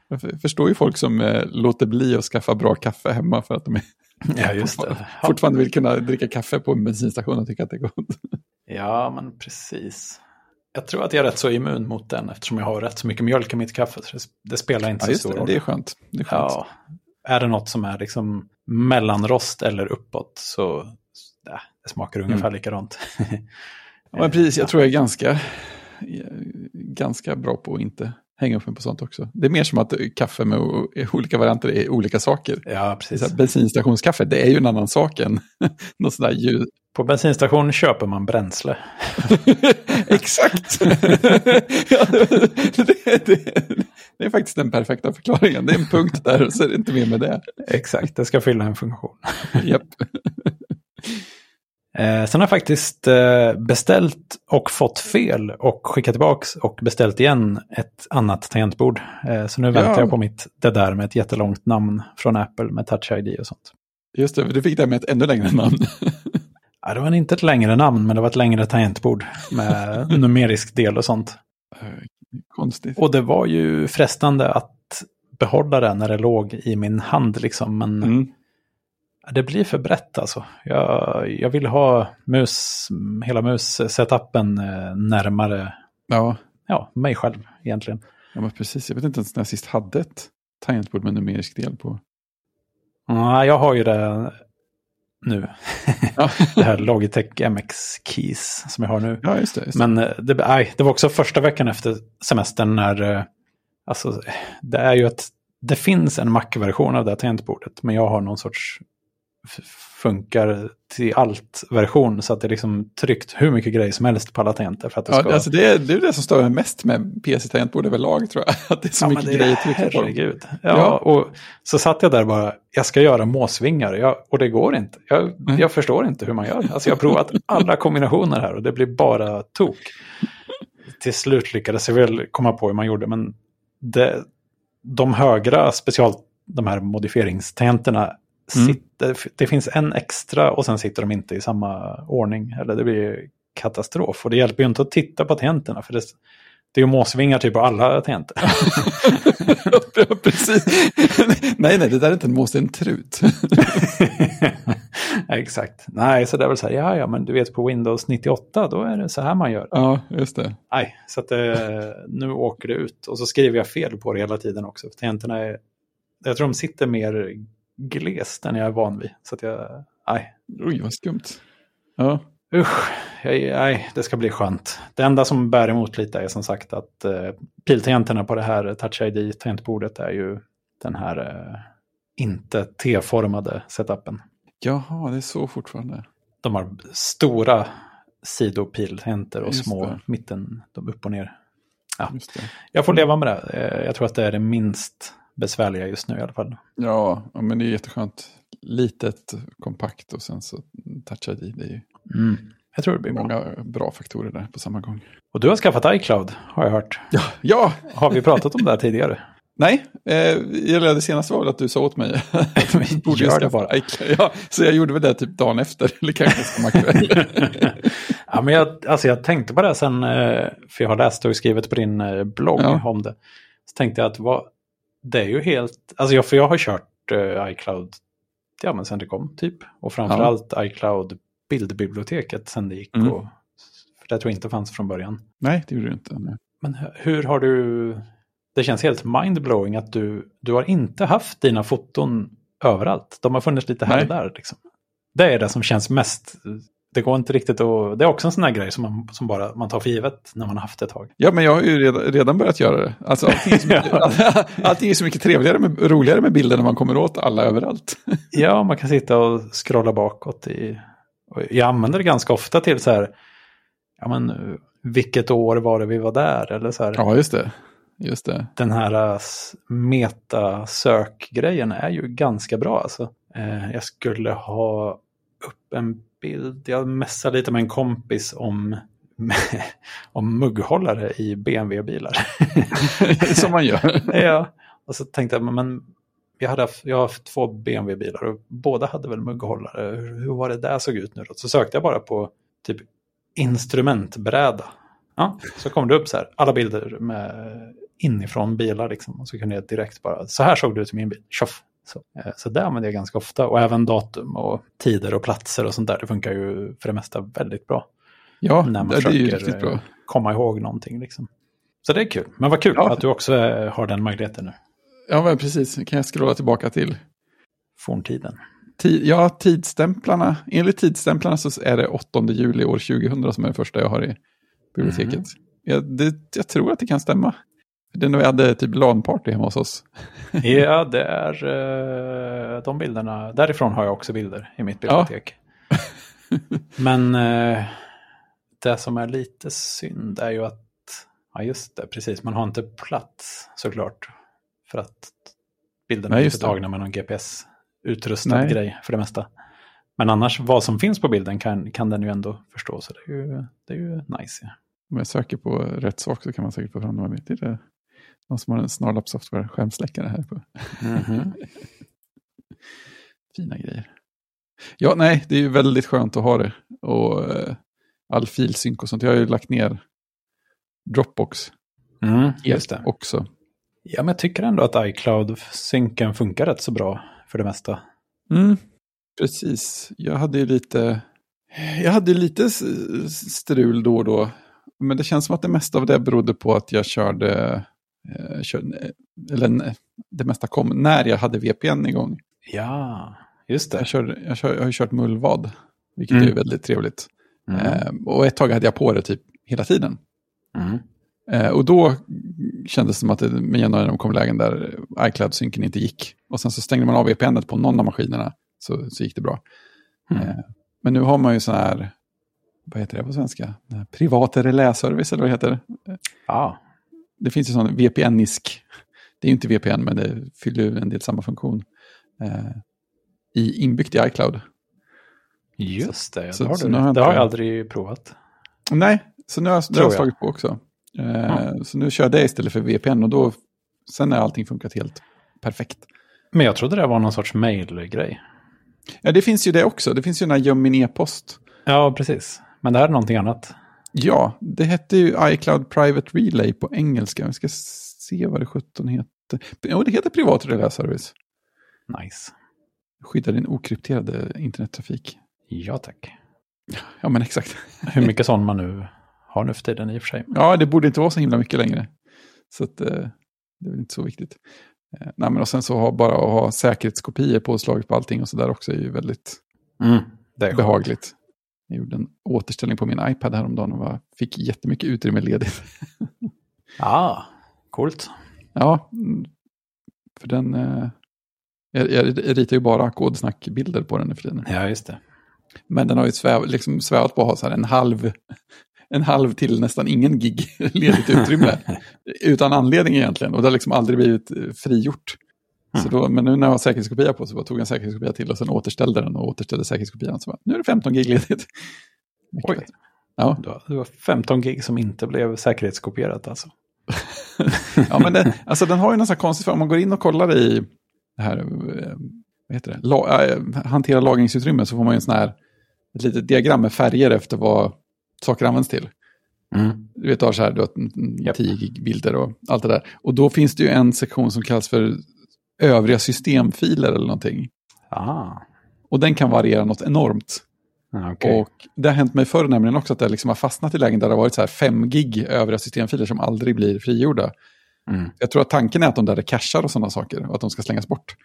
Jag för- förstår ju folk som eh, låter bli att skaffa bra kaffe hemma för att de är, Ja, just det. Fortfarande vill kunna dricka kaffe på en bensinstation och tycka att det är gott. Ja, men precis. Jag tror att jag är rätt så immun mot den eftersom jag har rätt så mycket mjölk i mitt kaffe. Så det, spelar inte Ja, så stor det, roll. det är skönt. Det är skönt. Ja, är det något som är liksom mellanrost eller uppåt så ja, det smakar ungefär Mm. likadant. Ja, men precis, jag tror jag är ganska, ganska bra på att inte hänga upp mig på sånt också. Det är mer som att kaffe med olika varianter är olika saker. Ja, precis. så bensinstationskaffe, det är ju en annan sak än något sådär ljus. På bensinstation köper man bränsle. Exakt! ja, det, det, det är faktiskt den perfekta förklaringen. Det är en punkt där och så är det inte mer med det. Exakt, det ska fylla en funktion. Japp. Eh, sen har jag faktiskt eh, beställt och fått fel och skickat tillbaka och beställt igen ett annat tangentbord. Eh, så nu väntar Ja. jag på mitt det där med ett jättelångt namn från Apple med Touch ID och sånt. Just det, du fick det med ett ännu längre namn. Ja, det var inte ett längre namn, men det var ett längre tangentbord med numerisk del och sånt. Konstigt. Och det var ju frestande att behålla det när det låg i min hand, liksom. men Mm. det blir för brett alltså. Jag, jag vill ha mus, hela mus-setupen eh, närmare Ja. ja, mig själv egentligen. ja, men precis. Jag vet inte ens när jag sist hade ett tangentbord med numerisk del på. Ja, jag har ju det nu. Ja, det här Logitech MX Keys som jag har nu. ja just det. Just det. Men eh, det, nej, det var också första veckan efter semestern när, eh, alltså det är ju att det finns en Mac-version av det här tangentbordet, men jag har någon sorts funkar till allt-version så att det är liksom tryckt hur mycket grejer som helst på alla tangenter för att det ska... Ja, alltså det, är, det är det som stör mig mest med PC-tangentbord överlag tror jag. Att det är så Ja, mycket det- grejer tryckta på dem. Ja, Ja. och så satt jag där bara, jag ska göra måsvingar, jag, och det går inte. Jag, Mm. jag förstår inte hur man gör. Alltså jag har provat alla kombinationer här och det blir bara tok. Till slut lyckades jag väl komma på hur man gjorde, men det, de högra special, de här modifieringstangenterna, Mm. sitter, det finns en extra och sen sitter de inte i samma ordning. Eller det blir katastrof. Och det hjälper ju inte att titta på tangenterna, för det, det är ju måsvingar typ på alla tangenter. precis. nej, nej, det där är inte en mås, det är en trut. Exakt. Nej, så det är väl så här, ja, ja, men du vet på Windows 98, då är det så här man gör. Ja, just det. Nej, så att det, nu åker det ut. Och så skriver jag fel på det hela tiden också. För tangenterna är, jag tror de sitter mer glest än jag är van vid. Så att jag, nej. Oj, vad skumt. Ja. Usch, jag, nej, det ska bli skönt. Det enda som bär emot lite är som sagt att eh, piltangenterna på det här Touch ID-tangentbordet är ju den här eh, inte T-formade setupen. Jaha, det är så fortfarande. De har stora sidopiltangenter och Just små det. mitten, de upp och ner. Ja. Jag får leva med det. Eh, Jag tror att det är det minst besvärliga just nu i alla fall. Ja, men det är jätteskönt. Litet, kompakt och sen så Touch ID. Det är ju Jag tror det blir bra. många bra faktorer där på samma gång. Och du har skaffat iCloud, har jag hört. Ja, ja Har vi pratat om det här tidigare? nej, eh, det senaste var väl att du sa åt mig. att borde jag skaffa bara. iCloud. Ja, så jag gjorde väl det typ dagen efter, eller kanske samma kväll. ja, men jag, alltså jag tänkte på det sen, eh, för jag har läst och skrivit på din eh, blogg Ja. om det. Så tänkte jag att vad, det är ju helt, alltså jag, för jag har kört eh, iCloud ja, men sen det kom typ. Och framförallt iCloud bildbiblioteket sen det gick. Mm. Och, för det tror jag inte fanns från början. nej, det gjorde du inte. Nej. Men hu- hur har du... Det känns helt mindblowing att du, du har inte haft dina foton överallt. De har funnits lite här och där. Liksom. Det är det som känns mest... Det går inte riktigt att... Det är också en sån här grej som, man, som bara man tar för givet när man har haft det ett tag. Ja, men jag har ju redan, redan börjat göra det. Alltså, allting, är så mycket, allting är så mycket trevligare, med, roligare med bilder när man kommer åt alla överallt. Ja, man kan sitta och scrolla bakåt. I, jag använder det ganska ofta till så här... Ja, men vilket år var det vi var där? Eller så här. Ja, just det. Just det. den här äh, metasökgrejen är ju ganska bra. Alltså. Eh, jag skulle ha upp en bild. Jag messade lite med en kompis om, om mugghållare i BMW-bilar. Som man gör. ja, och så tänkte jag, men- men jag, hade haft, jag har haft två BMW-bilar och båda hade väl mugghållare. Hur, hur var det där såg ut nu då? Så sökte jag bara på typ instrumentbräda. Ja, så kom det upp så här, alla bilder med inifrån bilar liksom. Och så kunde jag direkt bara, så här såg det ut i min bil, tjoff. Så, eh, så det använder jag ganska ofta. Och även datum och tider och platser och sånt där. Det funkar ju för det mesta väldigt bra. Ja, när man det är ju försöker riktigt bra. komma ihåg någonting. Liksom. Så det är kul. Men vad kul Ja. att du också eh, har den möjligheten nu. Ja, men precis. Kan jag scrolla tillbaka till? Forntiden. Ti- ja, tidstämplarna. Enligt tidstämplarna så är det 8 juli år 2000 som är det första jag har i biblioteket. Mhm. Jag, det, jag tror att det kan stämma. Det är när vi hade typ LAN-party hemma hos oss. Ja, det är eh, de bilderna. Därifrån har jag också bilder i mitt bibliotek. Men eh, det som är lite synd är ju att, ja just det, precis, man har inte plats såklart. För att bilderna Nej, är inte det. tagna med någon GPS-utrustad grej för det mesta. Men annars, vad som finns på bilden kan, kan den ju ändå förstå, så det är ju, det är ju nice. Ja. Om jag söker på rätt sak så kan man säkert få fram de här bilderna. Någon som har en Snarlap Software skärmsläckare här på. Fina grejer. Ja, nej, det är ju väldigt skönt att ha det. Och eh, all filsynk och sånt. Jag har ju lagt ner Dropbox Mm, just det. också. Ja, men jag tycker ändå att iCloud-synken funkar rätt så bra för det mesta. Mm, precis. Jag hade ju lite, jag hade lite strul då och då. Men det känns som att det mesta av det berodde på att jag körde eller nej, det mesta kom när jag hade VPN igång. Ja, just det. Jag, körde, jag, kör, jag har ju kört mullvad, vilket Mm. är väldigt trevligt. Mm. Eh, och ett tag hade jag på det typ hela tiden. Mm. Eh, och då kändes det som att det med jämna mellanrum kom lägen där iCloud-synken inte gick. Och sen så stängde man av VPN på någon av maskinerna så, så gick det bra. Mm. Eh, men nu har man ju sån här, vad heter det på svenska? Privata reläservice eller vad det heter. Ja, Det finns ju sån VPN-isk. Det är ju inte VPN men det fyller ju en del samma funktion. Eh, i, inbyggt i iCloud. just det. så- det har, så du har det har jag aldrig provat. Nej, så nu har jag, det har Tror jag slagit på också. Eh, Så nu kör jag det istället för VPN och då, sen har allting funkat helt perfekt. Men jag trodde det var någon sorts mail-grej. Ja, det finns ju det också. Det finns ju den här göm min e-post. Ja, precis. Men det här är någonting annat. Ja, det hette ju iCloud Private Relay på engelska. Vi ska se vad det 17 heter. Jo, det heter privat reläservice. Nice. skydda din okrypterade internettrafik. Ja tack. Ja, men exakt. Hur mycket sån man nu har nu för tiden i och för sig. Ja, det borde inte vara så himla mycket längre. Så att, eh, det är väl inte så viktigt. Eh, nej, men och sen så ha, bara att ha säkerhetskopior påslaget på allting och så där också är ju väldigt Mm, är behagligt. Jag gjorde en återställning på min iPad häromdagen och var, fick jättemycket utrymme ledigt. Ja, coolt. Ja, mm, för den... Eh, jag, jag ritar ju bara kodsnackbilder på den nu för tiden. Ja, just det. Men den har ju sväv, liksom svävat på att ha så här en halv, en halv till nästan ingen gig ledigt utrymme. utan anledning egentligen. Och det har liksom aldrig blivit eh, Så då, men nu när jag har säkerhetskopia på så bara tog jag en säkerhetskopia till och sen återställde den och återställde säkerhetskopian. Så bara, nu är det 15 gig ledigt. Mycket Oj. bättre. Ja. Det var- Det var 15 gig som inte blev säkerhetskopierat alltså. ja, men det, alltså, den har ju nästan konstigt, för om man går in och kollar i det här, eh, vad heter det, La, äh, hantera lagringsutrymme så får man ju en sån här, ett litet diagram med färger efter vad saker används till. Du vet, du har så här, du har Japp. 10 gig bilder och allt det där. Och då finns det ju en sektion som kallas för övriga systemfiler eller någonting. Ah, Och den kan variera något enormt. ah, okej. Och det har hänt mig förr nämligen också att det liksom har fastnat i lägen där det har varit så här 5 gig övriga systemfiler som aldrig blir frigjorda. Mm. Jag tror att tanken är att de där är cachar och sådana saker och att de ska slängas bort.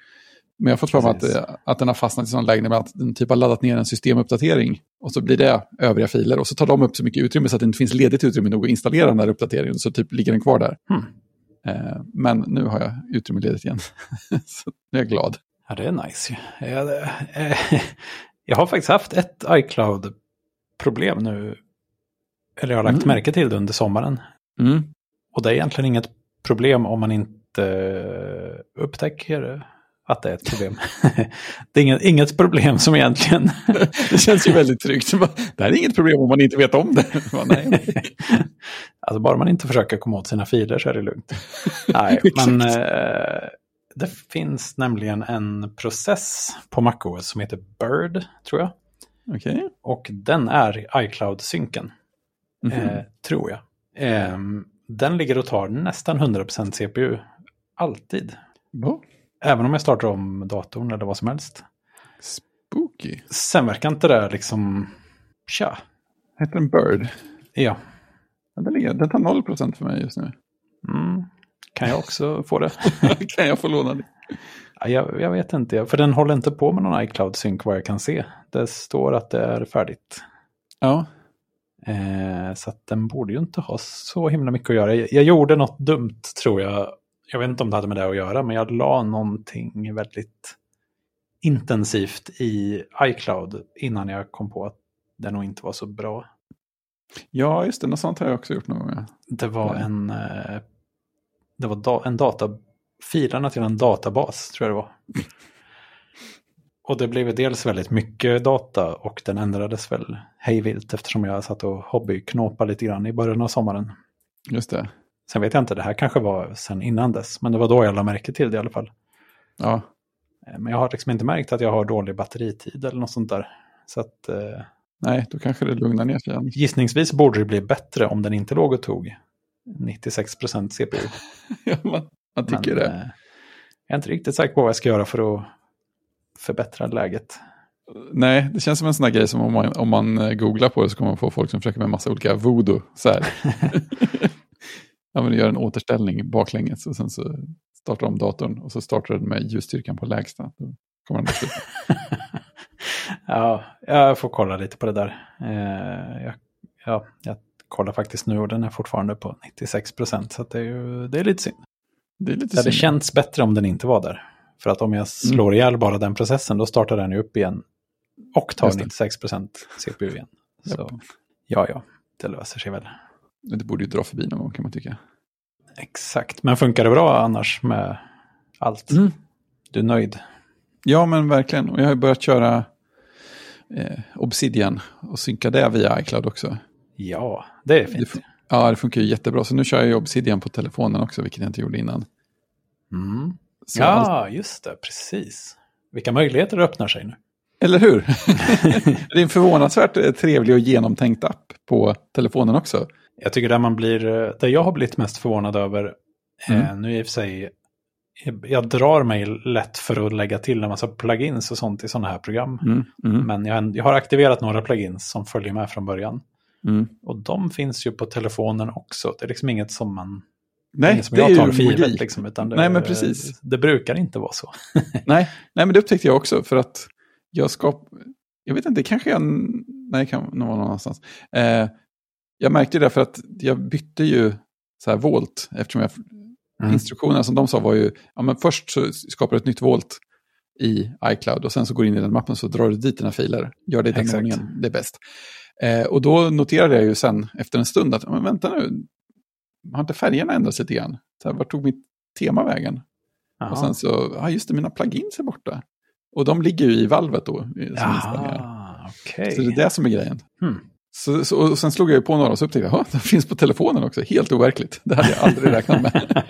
Men jag har fått för mig att, att den har fastnat i sådana lägen att den typ har laddat ner en systemuppdatering och så blir det övriga filer och så tar de upp så mycket utrymme så att det inte finns ledigt utrymme nog att installera den där uppdateringen så typ ligger den kvar där. Hmm. Eh, men nu har jag utrymme ledigt igen. så nu är jag glad. Ja, det är nice. Jag, eh, jag har faktiskt haft ett iCloud-problem nu. Eller jag har lagt Mm. märke till det under sommaren. Mm. Och det är egentligen inget problem om man inte upptäcker att det är ett problem. det är inget, inget problem som egentligen... Det känns ju väldigt tryggt. Det här är inget problem om man inte vet om det. Alltså bara man inte försöker komma åt sina filer så är det lugnt. Nej, men eh, det finns nämligen en process på MacOS som heter Bird, tror jag. Okej. Och den är iCloud-synken, Mhm. eh, tror jag. Ehm, den ligger och tar nästan 100% CPU, alltid. Bra. Även om jag startar om datorn eller vad som helst. Spooky. Sen verkar inte det liksom... Tja. Heter den Bird? Ja. Ja, den, ligger, den tar 0% för mig just nu. Mm. Kan jag också få det? kan jag få låna det? Ja, jag, jag vet inte, för den håller inte på med någon iCloud-synk vad jag kan se. Det står att det är färdigt. Ja. Eh, så att den borde ju inte ha så himla mycket att göra. Jag, jag gjorde något dumt tror jag. Jag vet inte om det hade med det att göra, men jag la någonting väldigt intensivt i iCloud innan jag kom på att det nog inte var så bra. Ja, just det. Något sånt har jag också gjort någon gång. ja. Det var Nej. en, eh, det var da, en data, filerna till en databas tror jag det var. Och det blev dels väldigt mycket data och den ändrades väl hejvilt eftersom jag satt och hobbyknåpade lite grann i början av sommaren. Just det. Sen vet jag inte, det här kanske var sen innan dess, men det var då jag la märke till det i alla fall. Ja. Eh, Men jag har liksom inte märkt att jag har dålig batteritid eller något sånt där. Så att eh, Nej, då kanske det lugnar ner sig igen. gissningsvis borde det bli bättre om den inte låg och tog 96% CPU. ja, man, man tycker Men, det. eh, Jag är inte riktigt säker på vad jag ska göra för att förbättra läget. Nej, det känns som en sån här grej som om man, om man eh, googlar på det så kommer man få folk som försöker med massa olika voodoo. Så. ja, men du gör en återställning baklänges och sen så startar de datorn och så startar den med ljusstyrkan på lägsta. Då kommer den ja, jag får kolla lite på det där. Eh, jag, ja, jag kollar faktiskt nu och den är fortfarande på 96% så att det, är ju, det är lite synd. Det är lite Det hade synd. känts bättre om den inte var där. För att om jag slår ihjäl bara den processen då startar den ju upp igen. Och tar Just det. 96% CPU igen. Så ja, ja, det löser sig väl. Det borde ju dra förbi någon gång kan man tycka. Exakt, men funkar det bra annars med allt? Mm. Du är nöjd? Ja, men verkligen. Och jag har börjat köra eh, Obsidian och synka det via iCloud också. Ja, det är Det fint. fun- ja, det funkar ju jättebra. Så nu kör jag Obsidian på telefonen också, vilket jag inte gjorde innan. Mm. Så allt- Ja, just det, precis. Vilka möjligheter öppnar sig nu. Eller hur? det är en förvånansvärt eh, trevlig och genomtänkt app på telefonen också. Jag tycker där man blir, eh, där jag har blivit mest förvånad över, eh, Mm. nu i och för sig, jag drar mig lätt för att lägga till en massa plugins och sånt i sådana här program. Mm, mm, Men jag, jag har aktiverat några plugins som följer med från början. mm. Och de finns ju på telefonen också. Det är liksom inget som man... Nej, det jag tar för givet. Liksom, det, Nej, men precis. Det brukar inte vara så. Nej, nej, men det upptäckte jag också för att jag skap... Jag vet inte, det kanske jag... Nej, det kan vara någon annanstans. Eh, jag märkte det för att jag bytte ju så här volt eftersom jag... Mm. Instruktionerna som de sa var ju, ja men först så skapar du ett nytt volt i iCloud och sen så går du in i den mappen så drar du dit dina filer. Gör det i den Exakt. ordningen, det är bäst. Eh, och då noterade jag ju sen efter en stund att, men vänta nu, har inte färgerna ändrats lite grann? Så här, vart tog mitt tema vägen? Jaha. Och sen så, ja just det, mina plugins är borta. Och de ligger ju i valvet då. Som. Jaha, okej. Så det är det som är grejen. Hmm. Så, så, och sen slog jag ju på några och så upptäckte jag att de finns på telefonen också. Helt overkligt. Det hade jag aldrig räknat med.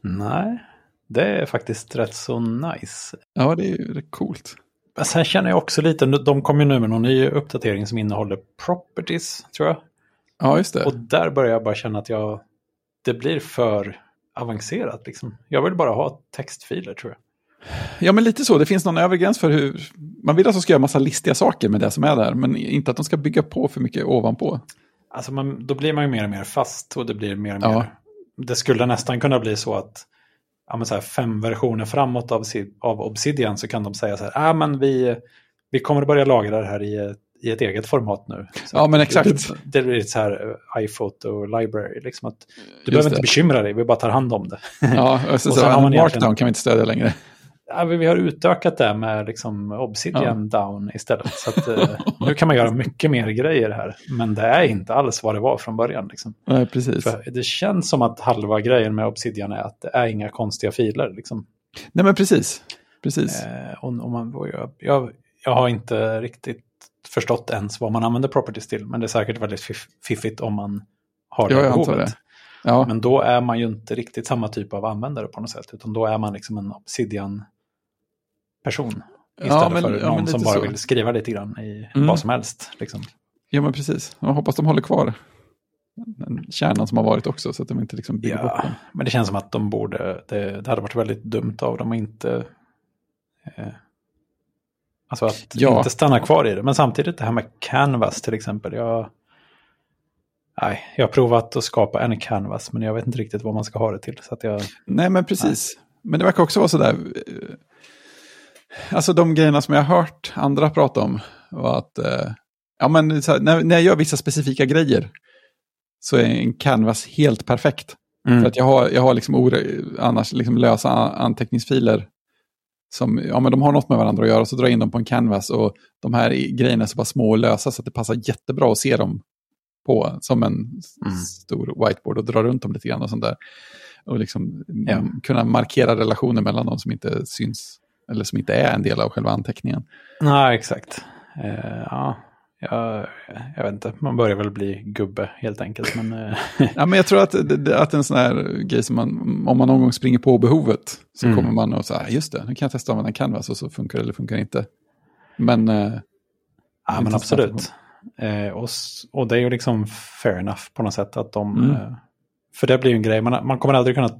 Nej, det är faktiskt rätt så nice. Ja, det är ju coolt. Men sen känner jag också lite, de kommer ju nu med någon ny uppdatering som innehåller properties, tror jag. Ja, just det. Och där börjar jag bara känna att jag, det blir för avancerat. Liksom. Jag vill bara ha textfiler, tror jag. Ja, men lite så. Det finns någon övre gräns för hur... Man vill att de ska göra massa listiga saker med det som är där, men inte att de ska bygga på för mycket ovanpå. Alltså man, då blir man ju mer och mer fast och det blir mer och Ja. mer. Det skulle nästan kunna bli så att ja, så här, fem versioner framåt av, av Obsidian så kan de säga så här, ah, men vi, vi kommer att börja lagra det här i, i ett eget format nu. Så Ja, men exakt. Det, det blir så här eh, iPhoto library, liksom att du Just behöver det. inte bekymra dig, vi bara tar hand om det. Ja, och så, Och så, sen har man Markdown kan vi inte stödja längre. Ja, vi har utökat det med liksom Obsidian down istället. Så att, eh, nu kan man göra mycket mer grejer här. Men det är inte alls vad det var från början. Liksom. Nej, precis. För det känns som att halva grejen med Obsidian är att det är inga konstiga filer. Liksom. Nej, men precis. Precis. Eh, och, och man, jag, jag, jag har inte riktigt förstått ens vad man använder properties till. Men det är säkert väldigt fiff, fiffigt om man har det Ja, behovet. Ja, Men då är man ju inte riktigt samma typ av användare på något sätt. Utan då är man liksom en Obsidian-person. Istället Ja, men- för ja, någon men som bara så. vill skriva lite grann i Mm. vad som helst. Liksom. ja, men precis. Jag hoppas de håller kvar den kärnan som har varit också, så att de inte liksom bygger Ja, den. men det känns som att de borde, det, det hade varit väldigt dumt av dem att inte, eh, alltså att Ja. inte stanna kvar i det. Men samtidigt det här med Canvas till exempel. Jag, nej, jag har provat att skapa en Canvas, men jag vet inte riktigt vad man ska ha det till. Så att jag, Nej, men precis. Men det verkar också vara sådär. Alltså de grejerna som jag har hört andra prata om var att eh, ja, men, här, när, när jag gör vissa specifika grejer så är en canvas helt perfekt. För att jag har, jag har liksom annars liksom lösa anteckningsfiler som ja, men de har något med varandra att göra, så drar jag in dem på en canvas och de här grejerna är så pass små och lösa så att det passar jättebra att se dem på som en Mm. stor whiteboard och dra runt dem lite grann och sånt där. Och liksom Ja. mm, kunna markera relationer mellan dem som inte syns eller som inte är en del av själva anteckningen. Nej, exakt. Eh, ja, jag, jag vet inte, man börjar väl bli gubbe helt enkelt. Men, eh, Ja, men jag tror att, att en sån här grej som man, om man någon gång springer på behovet, så Mm. kommer man och säga, just det, nu kan jag testa att använda Canvas och så funkar det eller funkar det inte. Men, eh, Ja, men absolut. Eh, och, och det är ju liksom fair enough på något sätt att de... Mm. Eh, för det blir ju en grej, man, man kommer aldrig kunna...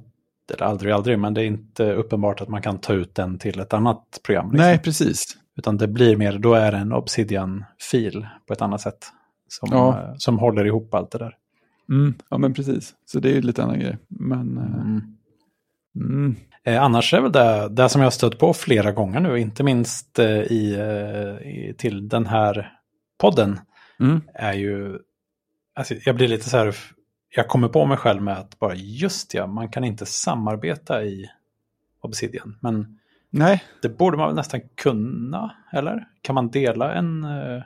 Eller aldrig, aldrig, men det är inte uppenbart att man kan ta ut den till ett annat program. Liksom. nej, precis. Utan det blir mer, då är det en Obsidian-fil på ett annat sätt. Som, Ja. eh, som håller ihop allt det där. Mm, ja, men precis. Så det är ju lite annan grej. Men, eh, Mm. mm, Eh, annars är väl det, det som jag har stött på flera gånger nu, inte minst eh, i, eh, i, till den här podden, mm, är ju... Alltså, jag blir lite så här... Jag kommer på mig själv med att bara just ja, man kan inte samarbeta i Obsidian. Men nej, det borde man väl nästan kunna, eller? Kan man dela en uh,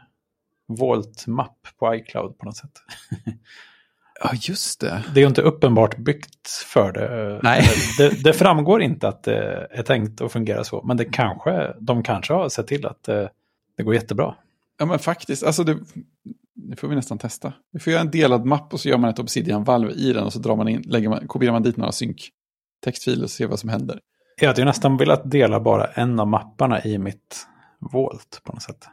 Volt-mapp på iCloud på något sätt? ja just det. Det är ju inte uppenbart byggt för det. Nej. Det, det framgår inte att det är tänkt att fungera så. Men det kanske, de kanske har sett till att det, det går jättebra. Ja, men faktiskt, alltså det, det får vi nästan testa. Vi får göra en delad mapp och så gör man ett Obsidian-valv i den och så drar man in, lägger man, kopierar man dit några synk-textfiler och ser vad som händer. Jag hade ju nästan velat dela bara en av mapparna i mitt Volt på något sätt.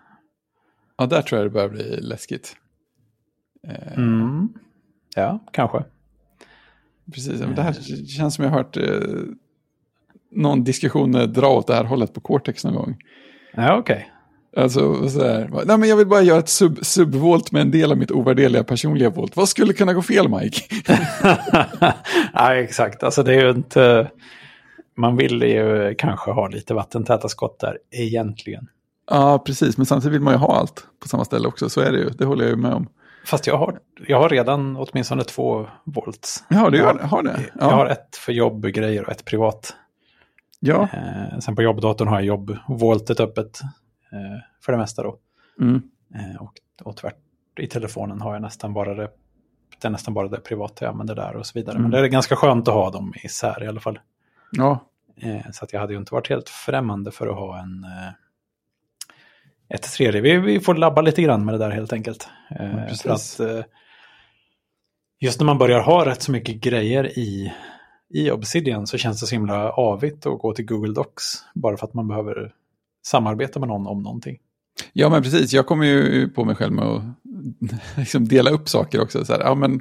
Ja, där tror jag det börjar bli läskigt. Eh, Mm. Ja, kanske. Precis, men det här känns som jag har hört... Eh, någon diskussion dra åt det här hållet på Cortex någon gång. Ja, okej. Alltså sådär, nej men jag vill bara göra ett sub, subvolt med en del av mitt ovärdeliga personliga volt. Vad skulle kunna gå fel Mike? ja, exakt. Alltså det är ju inte... Man vill ju kanske ha lite vattentäta skott där egentligen. Ja, precis. Men samtidigt vill man ju ha allt på samma ställe också. Så är det ju. Det håller jag ju med om. Fast jag har, jag har redan åtminstone två volts. Ja, du gör, har det? Ja. Jag har ett för jobbgrejer och ett privat. Ja. Eh, sen på jobbdatorn har jag jobbvoltet öppet. Eh, för det mesta då. Mm. Eh, och, och tvärt i telefonen har jag nästan bara det, det är nästan bara det privata jag använder där och så vidare. Mm. Men det är ganska skönt att ha dem isär i alla fall. Ja. Eh, så att jag hade ju inte varit helt främmande för att ha en ett tredje. Vi, vi får labba lite grann med det där helt enkelt. Ja, för att, just när man börjar ha rätt så mycket grejer i, i Obsidian så känns det så himla avigt att gå till Google Docs. Bara för att man behöver samarbeta med någon om någonting. ja, men precis. Jag kommer ju på mig själv med att liksom dela upp saker också. Så här, ja, men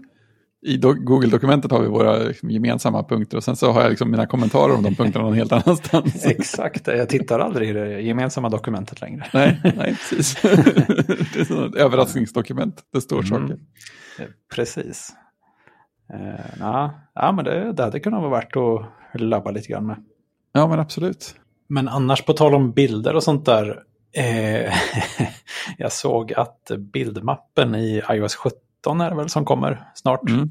I do Google-dokumentet har vi våra liksom, gemensamma punkter och sen så har jag liksom mina kommentarer om de punkterna någon helt annanstans. Exakt, jag tittar aldrig i det gemensamma dokumentet längre. nej, nej, precis. det är ett överraskningsdokument. Det står Mm. saker. Eh, Precis. Eh, ja, ja, men det, det hade kunnat vara värt att labba lite grann med. Ja, men absolut. Men annars på tal om bilder och sånt där. Eh, jag såg att bildmappen i iOS 17 är det väl som kommer snart. Mm.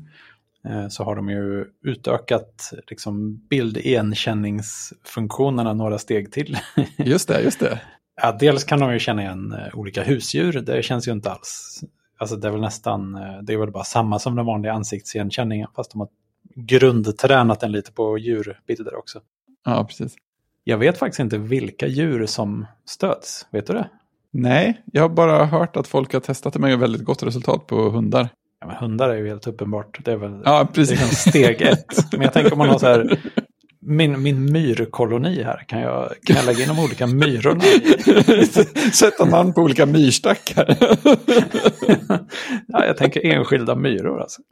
Eh, så har de ju utökat liksom, bildigenkänningsfunktionerna några steg till. Just det, just det. ja, dels kan de ju känna igen eh, olika husdjur. Det känns ju inte alls. Alltså det är väl nästan, eh, det är väl bara samma som den vanliga ansiktsigenkänningen. Fast de har grundtränat den lite på djurbilder också. Ja, precis. Jag vet faktiskt inte vilka djur som stöds. Vet du det? Nej, jag har bara hört att folk har testat det med väldigt gott resultat på hundar. Ja, men hundar är ju helt uppenbart. Det är väl Ja, det är precis. liksom steg ett. Men jag tänker om man har så här, min, min myrkoloni här, kan jag, kan jag lägga in de olika myrorna? Sätta namn på olika myrstackar. ja, jag tänker enskilda myror alltså.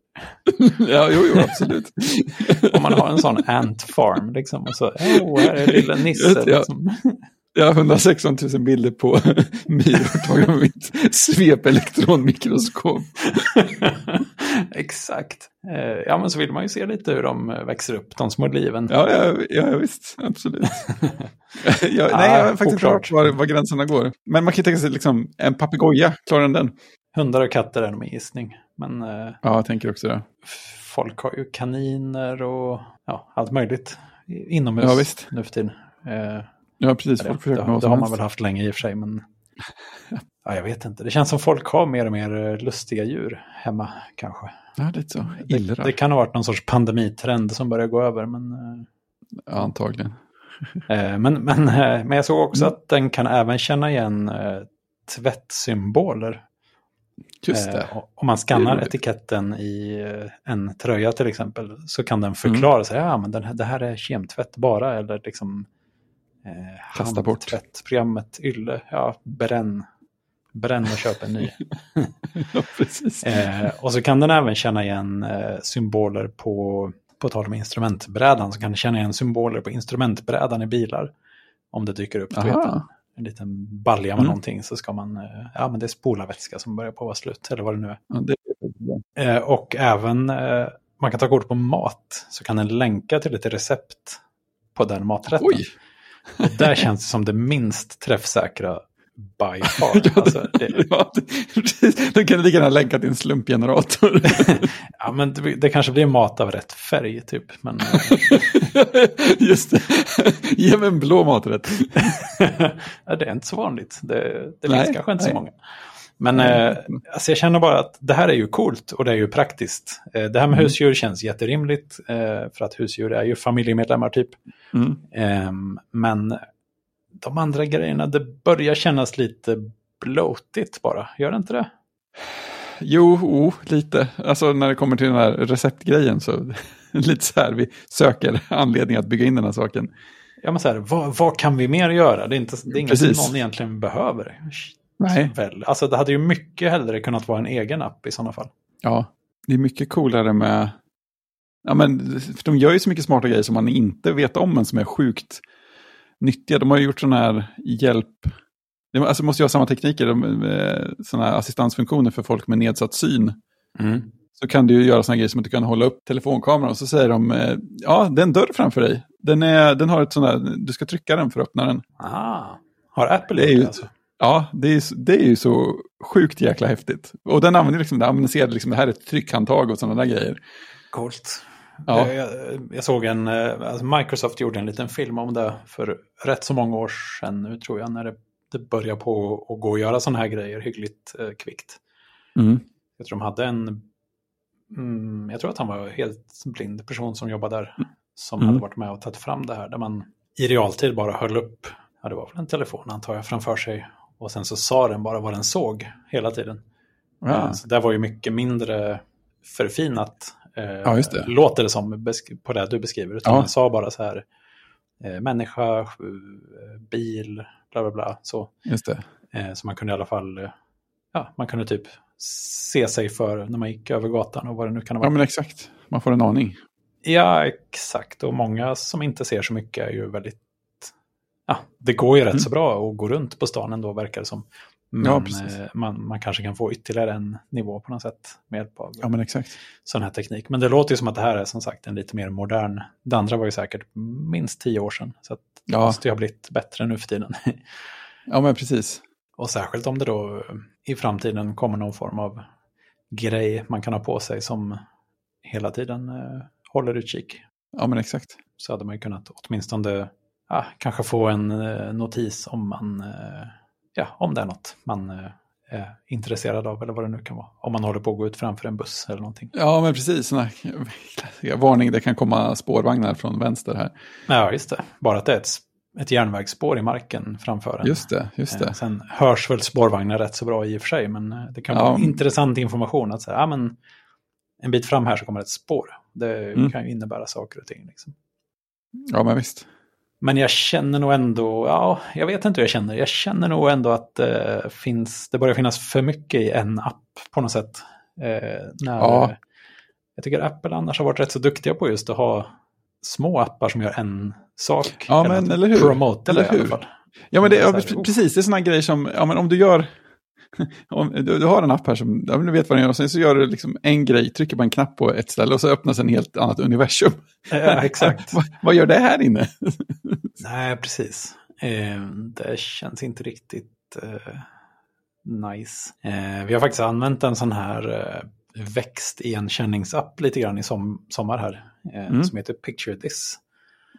ja, jo, jo, absolut. Om man har en sån ant farm liksom. Och så, oh, här är lilla Nisse. Liksom. Jag har 116 000 bilder på myror tagna med mitt svepelektronmikroskop. Exakt. Eh, Ja, men så vill man ju se lite hur de eh, växer upp, de små liven. Ja, ja, ja visst, absolut. jag, nej, jag har faktiskt hört var, var gränserna går. Men man kan ju tänka sig liksom, en papegoja, klarar den den? Hundar och katter är nog min gissning. Men eh, Ja, jag tänker också det. folk har ju kaniner och ja, allt möjligt inomhus Ja, visst. nu för tiden. Ja, precis. det, Folk det, det som har man väl haft länge i och för sig, men ja, jag vet inte. Det känns som folk har mer och mer eh, lustiga dür hemma kanske. Ja, lite så. Det, Illrar. det kan ha varit någon sorts pandemitrend som börjar gå över, men, eh, Ja, antagligen. eh, men, men, men jag såg också Mm. att den kan även känna igen tvättsymboler. Just det. Om man skannar etiketten i en tröja till exempel så kan den förklara Mm. sig. Ja, men den här, det här är kemtvätt bara eller liksom eh, Kasta bort. handtvättprogrammet Ylle. Ja, bränn. Bränn och köp en ny. ja, precis. eh, och så kan den även känna igen eh, symboler på, på tal om instrumentbrädan, så kan den känna igen symboler på instrumentbrädan i bilar. Om det dyker upp, du vet, en, liten balja med Mm. någonting så ska man, eh, ja men det är spolarvätska som börjar på att vara slut, eller vad det nu är. Ja, det är. Eh, och även, eh, man kan ta kort på mat, så kan den länka till ett recept på den maträtten. Oj! Och där känns det som det minst träffsäkra by far. Ja, Alltså, det, ja, precis. Då kan du lika gärna länka till en slumpgenerator. ja, men det, det kanske blir mat av rätt färg typ. Men, eh, Just det. Ge mig en blå maträtt. ja, det är inte så vanligt. Det, det finns kanske inte nej. så många. Men eh, alltså jag känner bara att det här är ju coolt och det är ju praktiskt. Eh, det här med Mm. husdjur känns jätterimligt. Eh, för att husdjur är ju familjemedlemmar typ. Mm. Ehm, men de andra grejerna, det börjar kännas lite bloatigt bara. Gör det inte det? Jo, oh, lite. Alltså när det kommer till den här receptgrejen så lite så här, vi söker anledning att bygga in den här saken. Ja, men så här, vad, vad kan vi mer göra? Det är, inte, det är inget Precis. som någon egentligen behöver. Nej. Väl. Alltså det hade ju mycket hellre kunnat vara en egen app i sådana fall. Ja, det är mycket coolare med Ja, men för de gör ju så mycket smarta grejer som man inte vet om, men som är sjukt nyttiga. De har ju gjort sådana här hjälp... De alltså måste ju ha samma tekniker, sådana här assistansfunktioner för folk med nedsatt syn. Mm. Så kan du ju göra sådana grejer som att du kan hålla upp telefonkameran och så säger de, eh, ja, det är en dörr framför dig. Den, är, den har ett sånt där, du ska trycka den för att öppna den. Ah, har Apple Det är ju- det alltså? Ja, det är, det är ju så sjukt jäkla häftigt. Och den använder liksom, den använder liksom, det här är ett tryckhandtag och sådana där grejer. Coolt. Ja. Jag, jag såg en, eh, alltså Microsoft gjorde en liten film om det för rätt så många år sedan nu tror jag, när det, det började på att gå att göra sådana här grejer hyggligt eh, kvickt. Mm. Jag tror de hade en, mm, jag tror att han var helt blind person som jobbade där, som Mm. hade varit med och tagit fram det här, där man i realtid bara höll upp, ja det var väl en telefon antar jag, framför sig. Och sen så sa den bara vad den såg hela tiden. Ja. Så det var ju mycket mindre förfinat. Eh, Ja, det. Låter det som på det du beskriver. Utan Ja. man sa bara så här, eh, människa, eh, bil, bla bla bla. Så, Just det. eh, så man kunde i alla fall, eh, ja, man kunde typ se sig för när man gick över gatan och vad det nu kan ha Ja, men exakt. Man får en aning. Ja, exakt. Och många som inte ser så mycket är ju väldigt... Ja, det går ju rätt Mm. så bra att gå runt på stan ändå, verkar det som. Ja, Men precis. eh, man, man kanske kan få ytterligare en nivå på något sätt med hjälp av Ja, sån här teknik. Men det låter ju som att det här är som sagt en lite mer modern. Det andra var ju säkert minst tio år sedan. Så att det Ja. måste ju ha blivit bättre nu för tiden. Ja, men precis. Och särskilt om det då i framtiden kommer någon form av grej man kan ha på sig som hela tiden eh, håller utkik. Ja, men exakt. så hade man ju kunnat åtminstone ja, kanske få en eh, notis om man, eh, ja, om det är något man eh, är intresserad av eller vad det nu kan vara. Om man håller på att gå ut framför en buss eller någonting. Ja, men precis. Såna varning, det kan komma spårvagnar från vänster här. Ja, just det. Bara att det är ett, ett järnvägsspår i marken framför en. Just det, just det. Sen hörs väl spårvagnar rätt så bra i och för sig, men det kan Ja. vara intressant information att säga, ja men en bit fram här så kommer ett spår. Det Mm. kan ju innebära saker och ting. Liksom. Ja, men visst. Men jag känner nog ändå, ja, jag vet inte hur jag känner. Jag känner nog ändå att det, finns, det börjar finnas för mycket i en app på något sätt. Eh, när, Ja. Jag tycker Apple annars har varit rätt så duktiga på just att ha små appar som gör en sak. Ja, men eller hur? Promota Eller det i alla hur? fall. Ja, men det, ja, precis. Det är sådana grejer som, ja, men om du gör, du, har en app här som, ja, du vet vad den gör, och sen så gör du liksom en grej, trycker på en knapp på ett ställe och så öppnas en helt annat universum. Ja, exakt. vad, vad gör det här inne? Nej, precis. Eh, det känns inte riktigt eh, nice. Eh, vi har faktiskt använt en sån här eh, växtigenkänningsapp lite grann i som, sommar här. Eh, Mm. Som heter Picture This.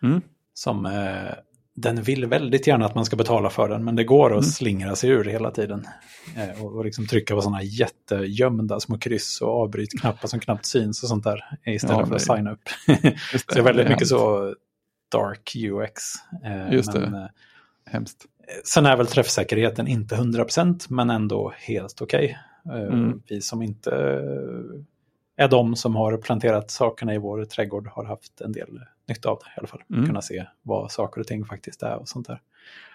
Mm. Som, eh, den vill väldigt gärna att man ska betala för den, men det går att Mm. slingra sig ur hela tiden. Eh, och, och liksom trycka på sådana jättegömda små kryss och avbrytknappar som knappt syns och sånt där. Istället Ja, för att det- signa upp. Så det är väldigt det mycket så dark UX. Eh, Just det. men, eh, Hemskt. Sen är väl träffsäkerheten inte 100% men ändå helt okej. Eh, Mm. Vi som inte är de som har planterat sakerna i vår trädgård har haft en del nytta av det i alla fall. Mm. Kunna se vad saker och ting faktiskt är och sånt där.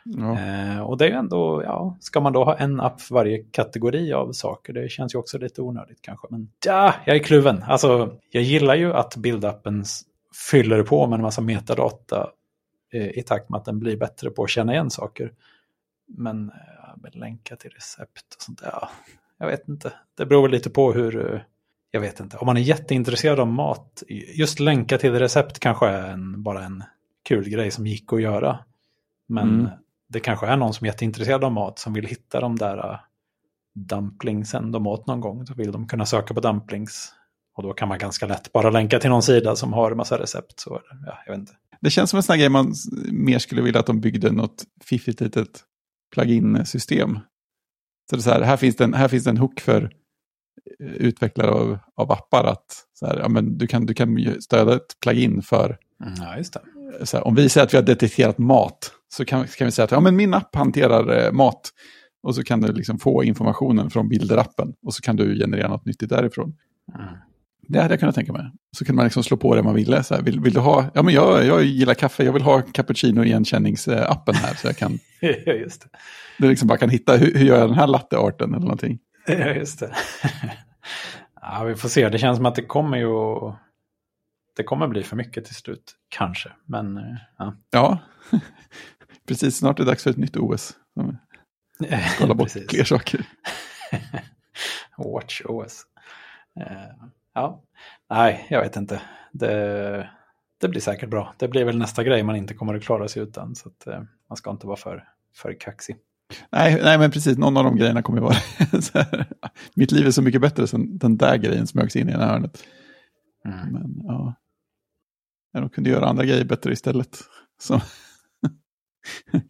Ja. Eh, och det är ju ändå, ja, ska man då ha en app för varje kategori av saker? Det känns ju också lite onödigt kanske. Men ja, jag är kluven. Alltså, jag gillar ju att bildappen fyller på med en massa metadata eh, i takt med att den blir bättre på att känna igen saker. Men eh, med länka till recept och sånt där, ja, jag vet inte. Det beror lite på hur, eh, jag vet inte. Om man är jätteintresserad av mat, just länka till recept kanske är en, bara en kul grej som gick att göra. Men Mm. det kanske är någon som är jätteintresserad av mat som vill hitta de där uh, dumplingsen de åt någon gång. Så vill de kunna söka på dumplings. Och då kan man ganska lätt bara länka till någon sida som har massa recept. Så, ja, jag vet inte. Det känns som en sån här grej man mer skulle vilja att de byggde något fiffigt litet plugin-system. Så det är så här, här finns det en, här finns det en hook för utvecklare av, av appar. Att så här, ja, men du, kan, du kan stödja ett plugin för, Ja, just det. så här, om vi säger att vi har detekterat mat, så kan, kan vi säga att ja, men min app hanterar eh, mat. Och så kan du liksom få informationen från bilderappen och så kan du generera något nyttigt därifrån. Mm. Det hade jag kunnat tänka mig. Så kunde man liksom slå på det man ville. Så här, vill, vill du ha, ja men jag, jag gillar kaffe, jag vill ha cappuccino igenkänningsappen här. Så jag kan, just det. du liksom bara kan hitta, hur, hur gör jag den här lattearten eller någonting. Ja, just det. ja, vi får se. Det känns som att det kommer ju det kommer bli för mycket till slut, kanske. Men eh, ja. Ja, precis. Snart är det dags för ett nytt OS. Kolla bort fler saker. Watch OS. Eh, ja, nej, jag vet inte. Det, det blir säkert bra. Det blir väl nästa grej man inte kommer att klara sig utan. Så att, eh, man ska inte vara för, för kaxig. Nej, nej, men precis. Någon av de grejerna kommer ju vara så här. Mitt liv är så mycket bättre sen den där grejen smögs in i ena hörnet. Mm. Men ja, de kunde göra andra grejer bättre istället. Så. Jag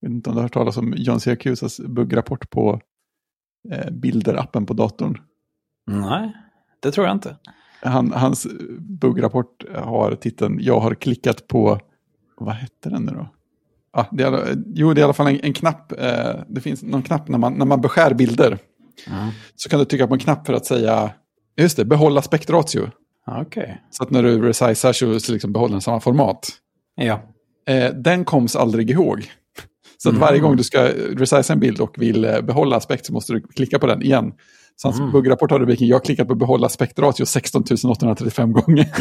vet inte om du har hört talas om John Syracusas buggrapport på eh, Bilder-appen på datorn. Nej, det tror jag inte. Han, hans buggrapport har titeln Jag har klickat på, vad hette den nu då? Ah, det är, jo, det är i alla fall en, en knapp. Eh, det finns någon knapp när man, när man beskär bilder. Mm. Så kan du trycka på en knapp för att säga, just det, behålla spektratio. Okej. Så att när du resizar så, så liksom behåller den samma format. Ja. Eh, den koms aldrig ihåg. Så att Mm. varje gång du ska resiza en bild och vill eh, behålla aspekt så måste du klicka på den igen. Så hans Mm. buggrapport har rubriken Jag har klickat på behålla aspektratio 16 835 gånger.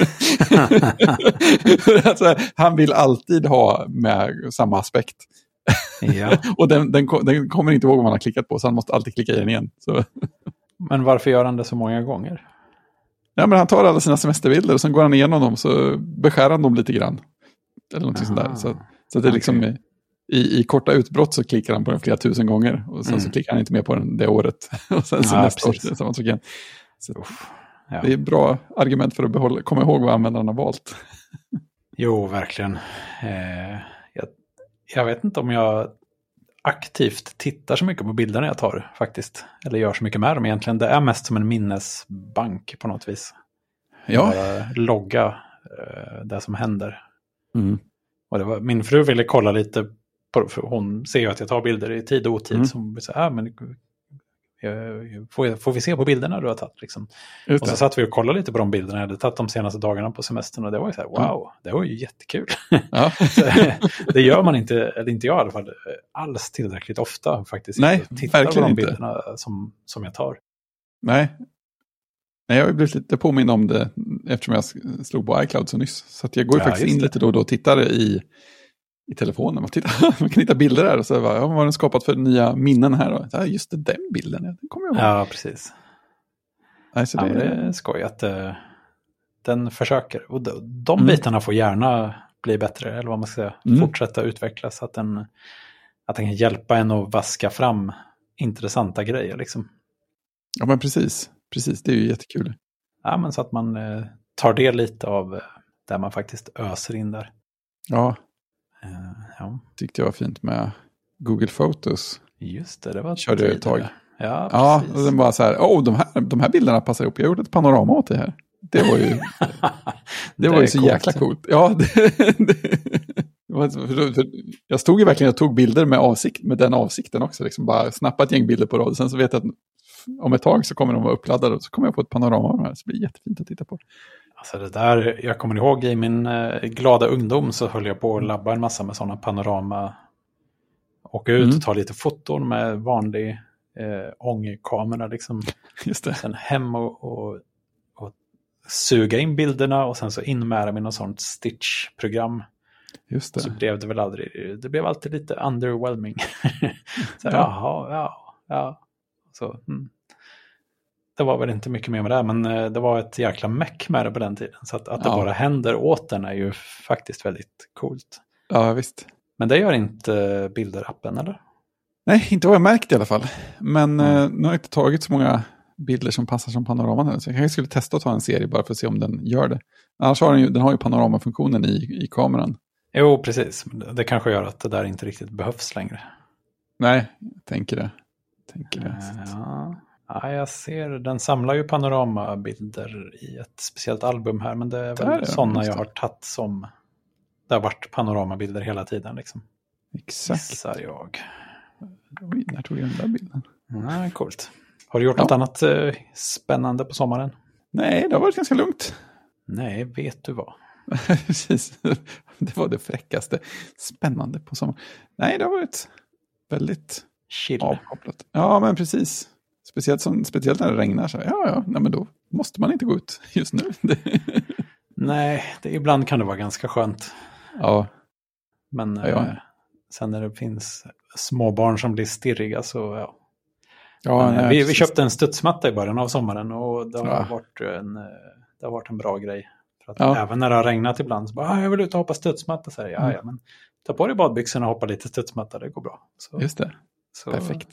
alltså, han vill alltid ha med samma aspekt. ja. Och den, den, den kommer inte ihåg vad man har klickat på så han måste alltid klicka i den igen. Men varför gör han det så många gånger? ja, men han tar alla sina semesterbilder och sen går han igenom dem så beskär han dem lite grann. Eller någonting sånt där. Så, så det är liksom Okej. I, i korta utbrott så klickar han på den flera tusen gånger. Och sen så Mm. klickar han inte mer på den det året. och sen så Ja, nästa år precis. det samma sak igen. Så. Ja. det är bra argument för att behålla, komma ihåg vad användaren har valt. Jo, verkligen. Eh, jag, jag vet inte om jag aktivt tittar så mycket på bilderna jag tar faktiskt. Eller gör så mycket med dem egentligen. Det är mest som en minnesbank på något vis. Ja. Logga eh, det som händer. Mm. Och var, min fru ville kolla lite för hon ser ju att jag tar bilder i tid och otid. Mm. Så hon säga, ah, men, eh, får, får vi se på bilderna du har tagit? Liksom. Och så satt vi och kollade lite på de bilderna jag hade tagit de senaste dagarna på semestern. Och det var ju så här, wow, det var ju jättekul. Ja. Så, det gör man inte, eller inte jag i alla fall, alls tillräckligt ofta faktiskt. Nej, Titta på de inte. bilderna som, som jag tar. Nej. Nej, jag har blivit lite påmind om det eftersom jag slog på iCloud så nyss. Så jag går ju Ja, faktiskt in det. lite då och då och tittar i, i telefonen. Man, tittar, man kan hitta bilder där och så bara, ja, vad har den skapat för nya minnen här? Och, ja, just det, den bilden, den kommer jag ihåg. Ja, precis. Nej, så Ja, det, det är skoj att eh, den försöker. Och de, de Mm. bitarna får gärna bli bättre, eller vad man ska säga. Mm. Fortsätta utvecklas, så att den, att den kan hjälpa en att vaska fram intressanta grejer. Liksom. ja, men precis. Precis, det är ju jättekul. Ja, men så att man eh, tar del lite av eh, där man faktiskt öser in där. Ja, Eh, ja, tyckte jag var fint med Google Photos. just det, det var Körde jag ett tag. tidigare. Ja, Ja, och den bara så här, åh, de här, de här bilderna passar ihop. Jag gjorde ett panorama åt det här. Det var ju, det var är ju så coolt. jäkla coolt. Ja, det, det, det var, jag stod ju verkligen och tog bilder med, avsikt, med den avsikten också. Liksom bara snappa ett gäng bilder på rad. Sen så vet jag att om ett tag så kommer de vara uppladdade och så kommer jag få ett panorama av de här. Så det blir jättefint att titta på. Alltså det där, jag kommer ihåg i min eh, glada ungdom så höll jag på att labba en massa med sådana panorama. Åka ut Mm. och ta lite foton med vanlig eh, ångkamera liksom. Just det. Sen hem och, och, och suga in bilderna och sen så in med dem i något sånt stitch-program. Just Så det. blev det väl aldrig, det blev alltid lite underwhelming. så, Ja. Jaha, ja, ja. Så, mm. Det var väl inte mycket mer med det, men eh, det var ett jäkla meck med det på den tiden. Så att, att det Ja. bara händer åt den är ju faktiskt väldigt coolt. Ja, visst. Men det gör inte Bilder-appen, eller? Nej, inte vad jag märkt i alla fall. Men Mm. eh, nu har jag inte tagit så många bilder som passar som panoraman. heller, Så jag kanske skulle testa att ta en serie bara för att se om den gör det. Annars har den ju, den har ju panoramafunktionen i, i kameran. Jo, precis. Det kanske gör att det där inte riktigt behövs längre. Nej, jag tänker det. Tänker det. Eh, Ja. Ja, jag ser. Den samlar ju panoramabilder i ett speciellt album här, men det är väl sådana jag har tagit som... Det har varit panoramabilder hela tiden, liksom. Exakt. Gissar jag. Oj, när tog jag den där bilden? Ja, coolt. Har du gjort Ja. något annat eh, spännande på sommaren? Nej, det har varit ganska lugnt. Nej, vet du vad? Precis. Det var det fräckaste. Spännande på sommaren. Nej, det har varit väldigt Chill. avkopplat. Ja, men precis. Speciellt, som, speciellt när det regnar. Så, ja, ja, nej, men då måste man inte gå ut just nu. Nej, det, ibland kan det vara ganska skönt. Ja, Men Ja, ja. eh, sen när det finns småbarn som blir stirriga så ja. ja eh, nej, vi, vi köpte en studsmatta i början av sommaren och det har, Ja. varit, en, eh, det har varit en bra grej. För att Ja. Även när det har regnat ibland så bara, ah, jag vill ut och hoppa studsmatta. Så här, ja, Mm. ja, men ta på dig badbyxorna och hoppa lite studsmatta, det går bra. Så, Just det, så perfekt.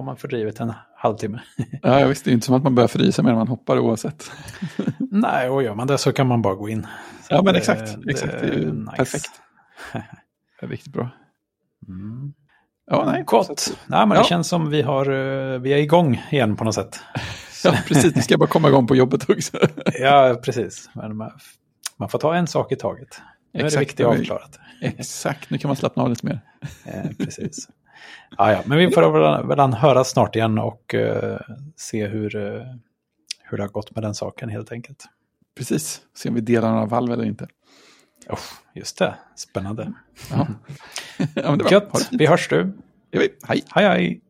Har man fördrivit en halvtimme. Ja, jag visste det är inte som att man börjar frysa medan man hoppar oavsett. Nej, och gör man det så kan man bara gå in. Så Ja, men det- exakt. exakt. Det är ju nice. perfekt. Det är riktigt bra. Mm. Ja, nej. Gott. att- Nej, men Ja. det känns som vi, har, eh, vi är igång igen på något sätt. Ja, precis. Vi ska bara komma igång på jobbet också. Ja, precis. Men man, man får ta en sak i taget. Nu är det Exakt, viktiga det ju- avklarat. Exakt, nu kan man slappna av lite mer. Eh, precis. Ja, ja, men vi får väl, väl höra snart igen och eh, se hur, eh, hur det har gått med den saken helt enkelt. Precis, se om vi delar några valv eller inte. Oh, just det, spännande. Ja, ja det Gött, vi hörs du. Hej. Hej hej.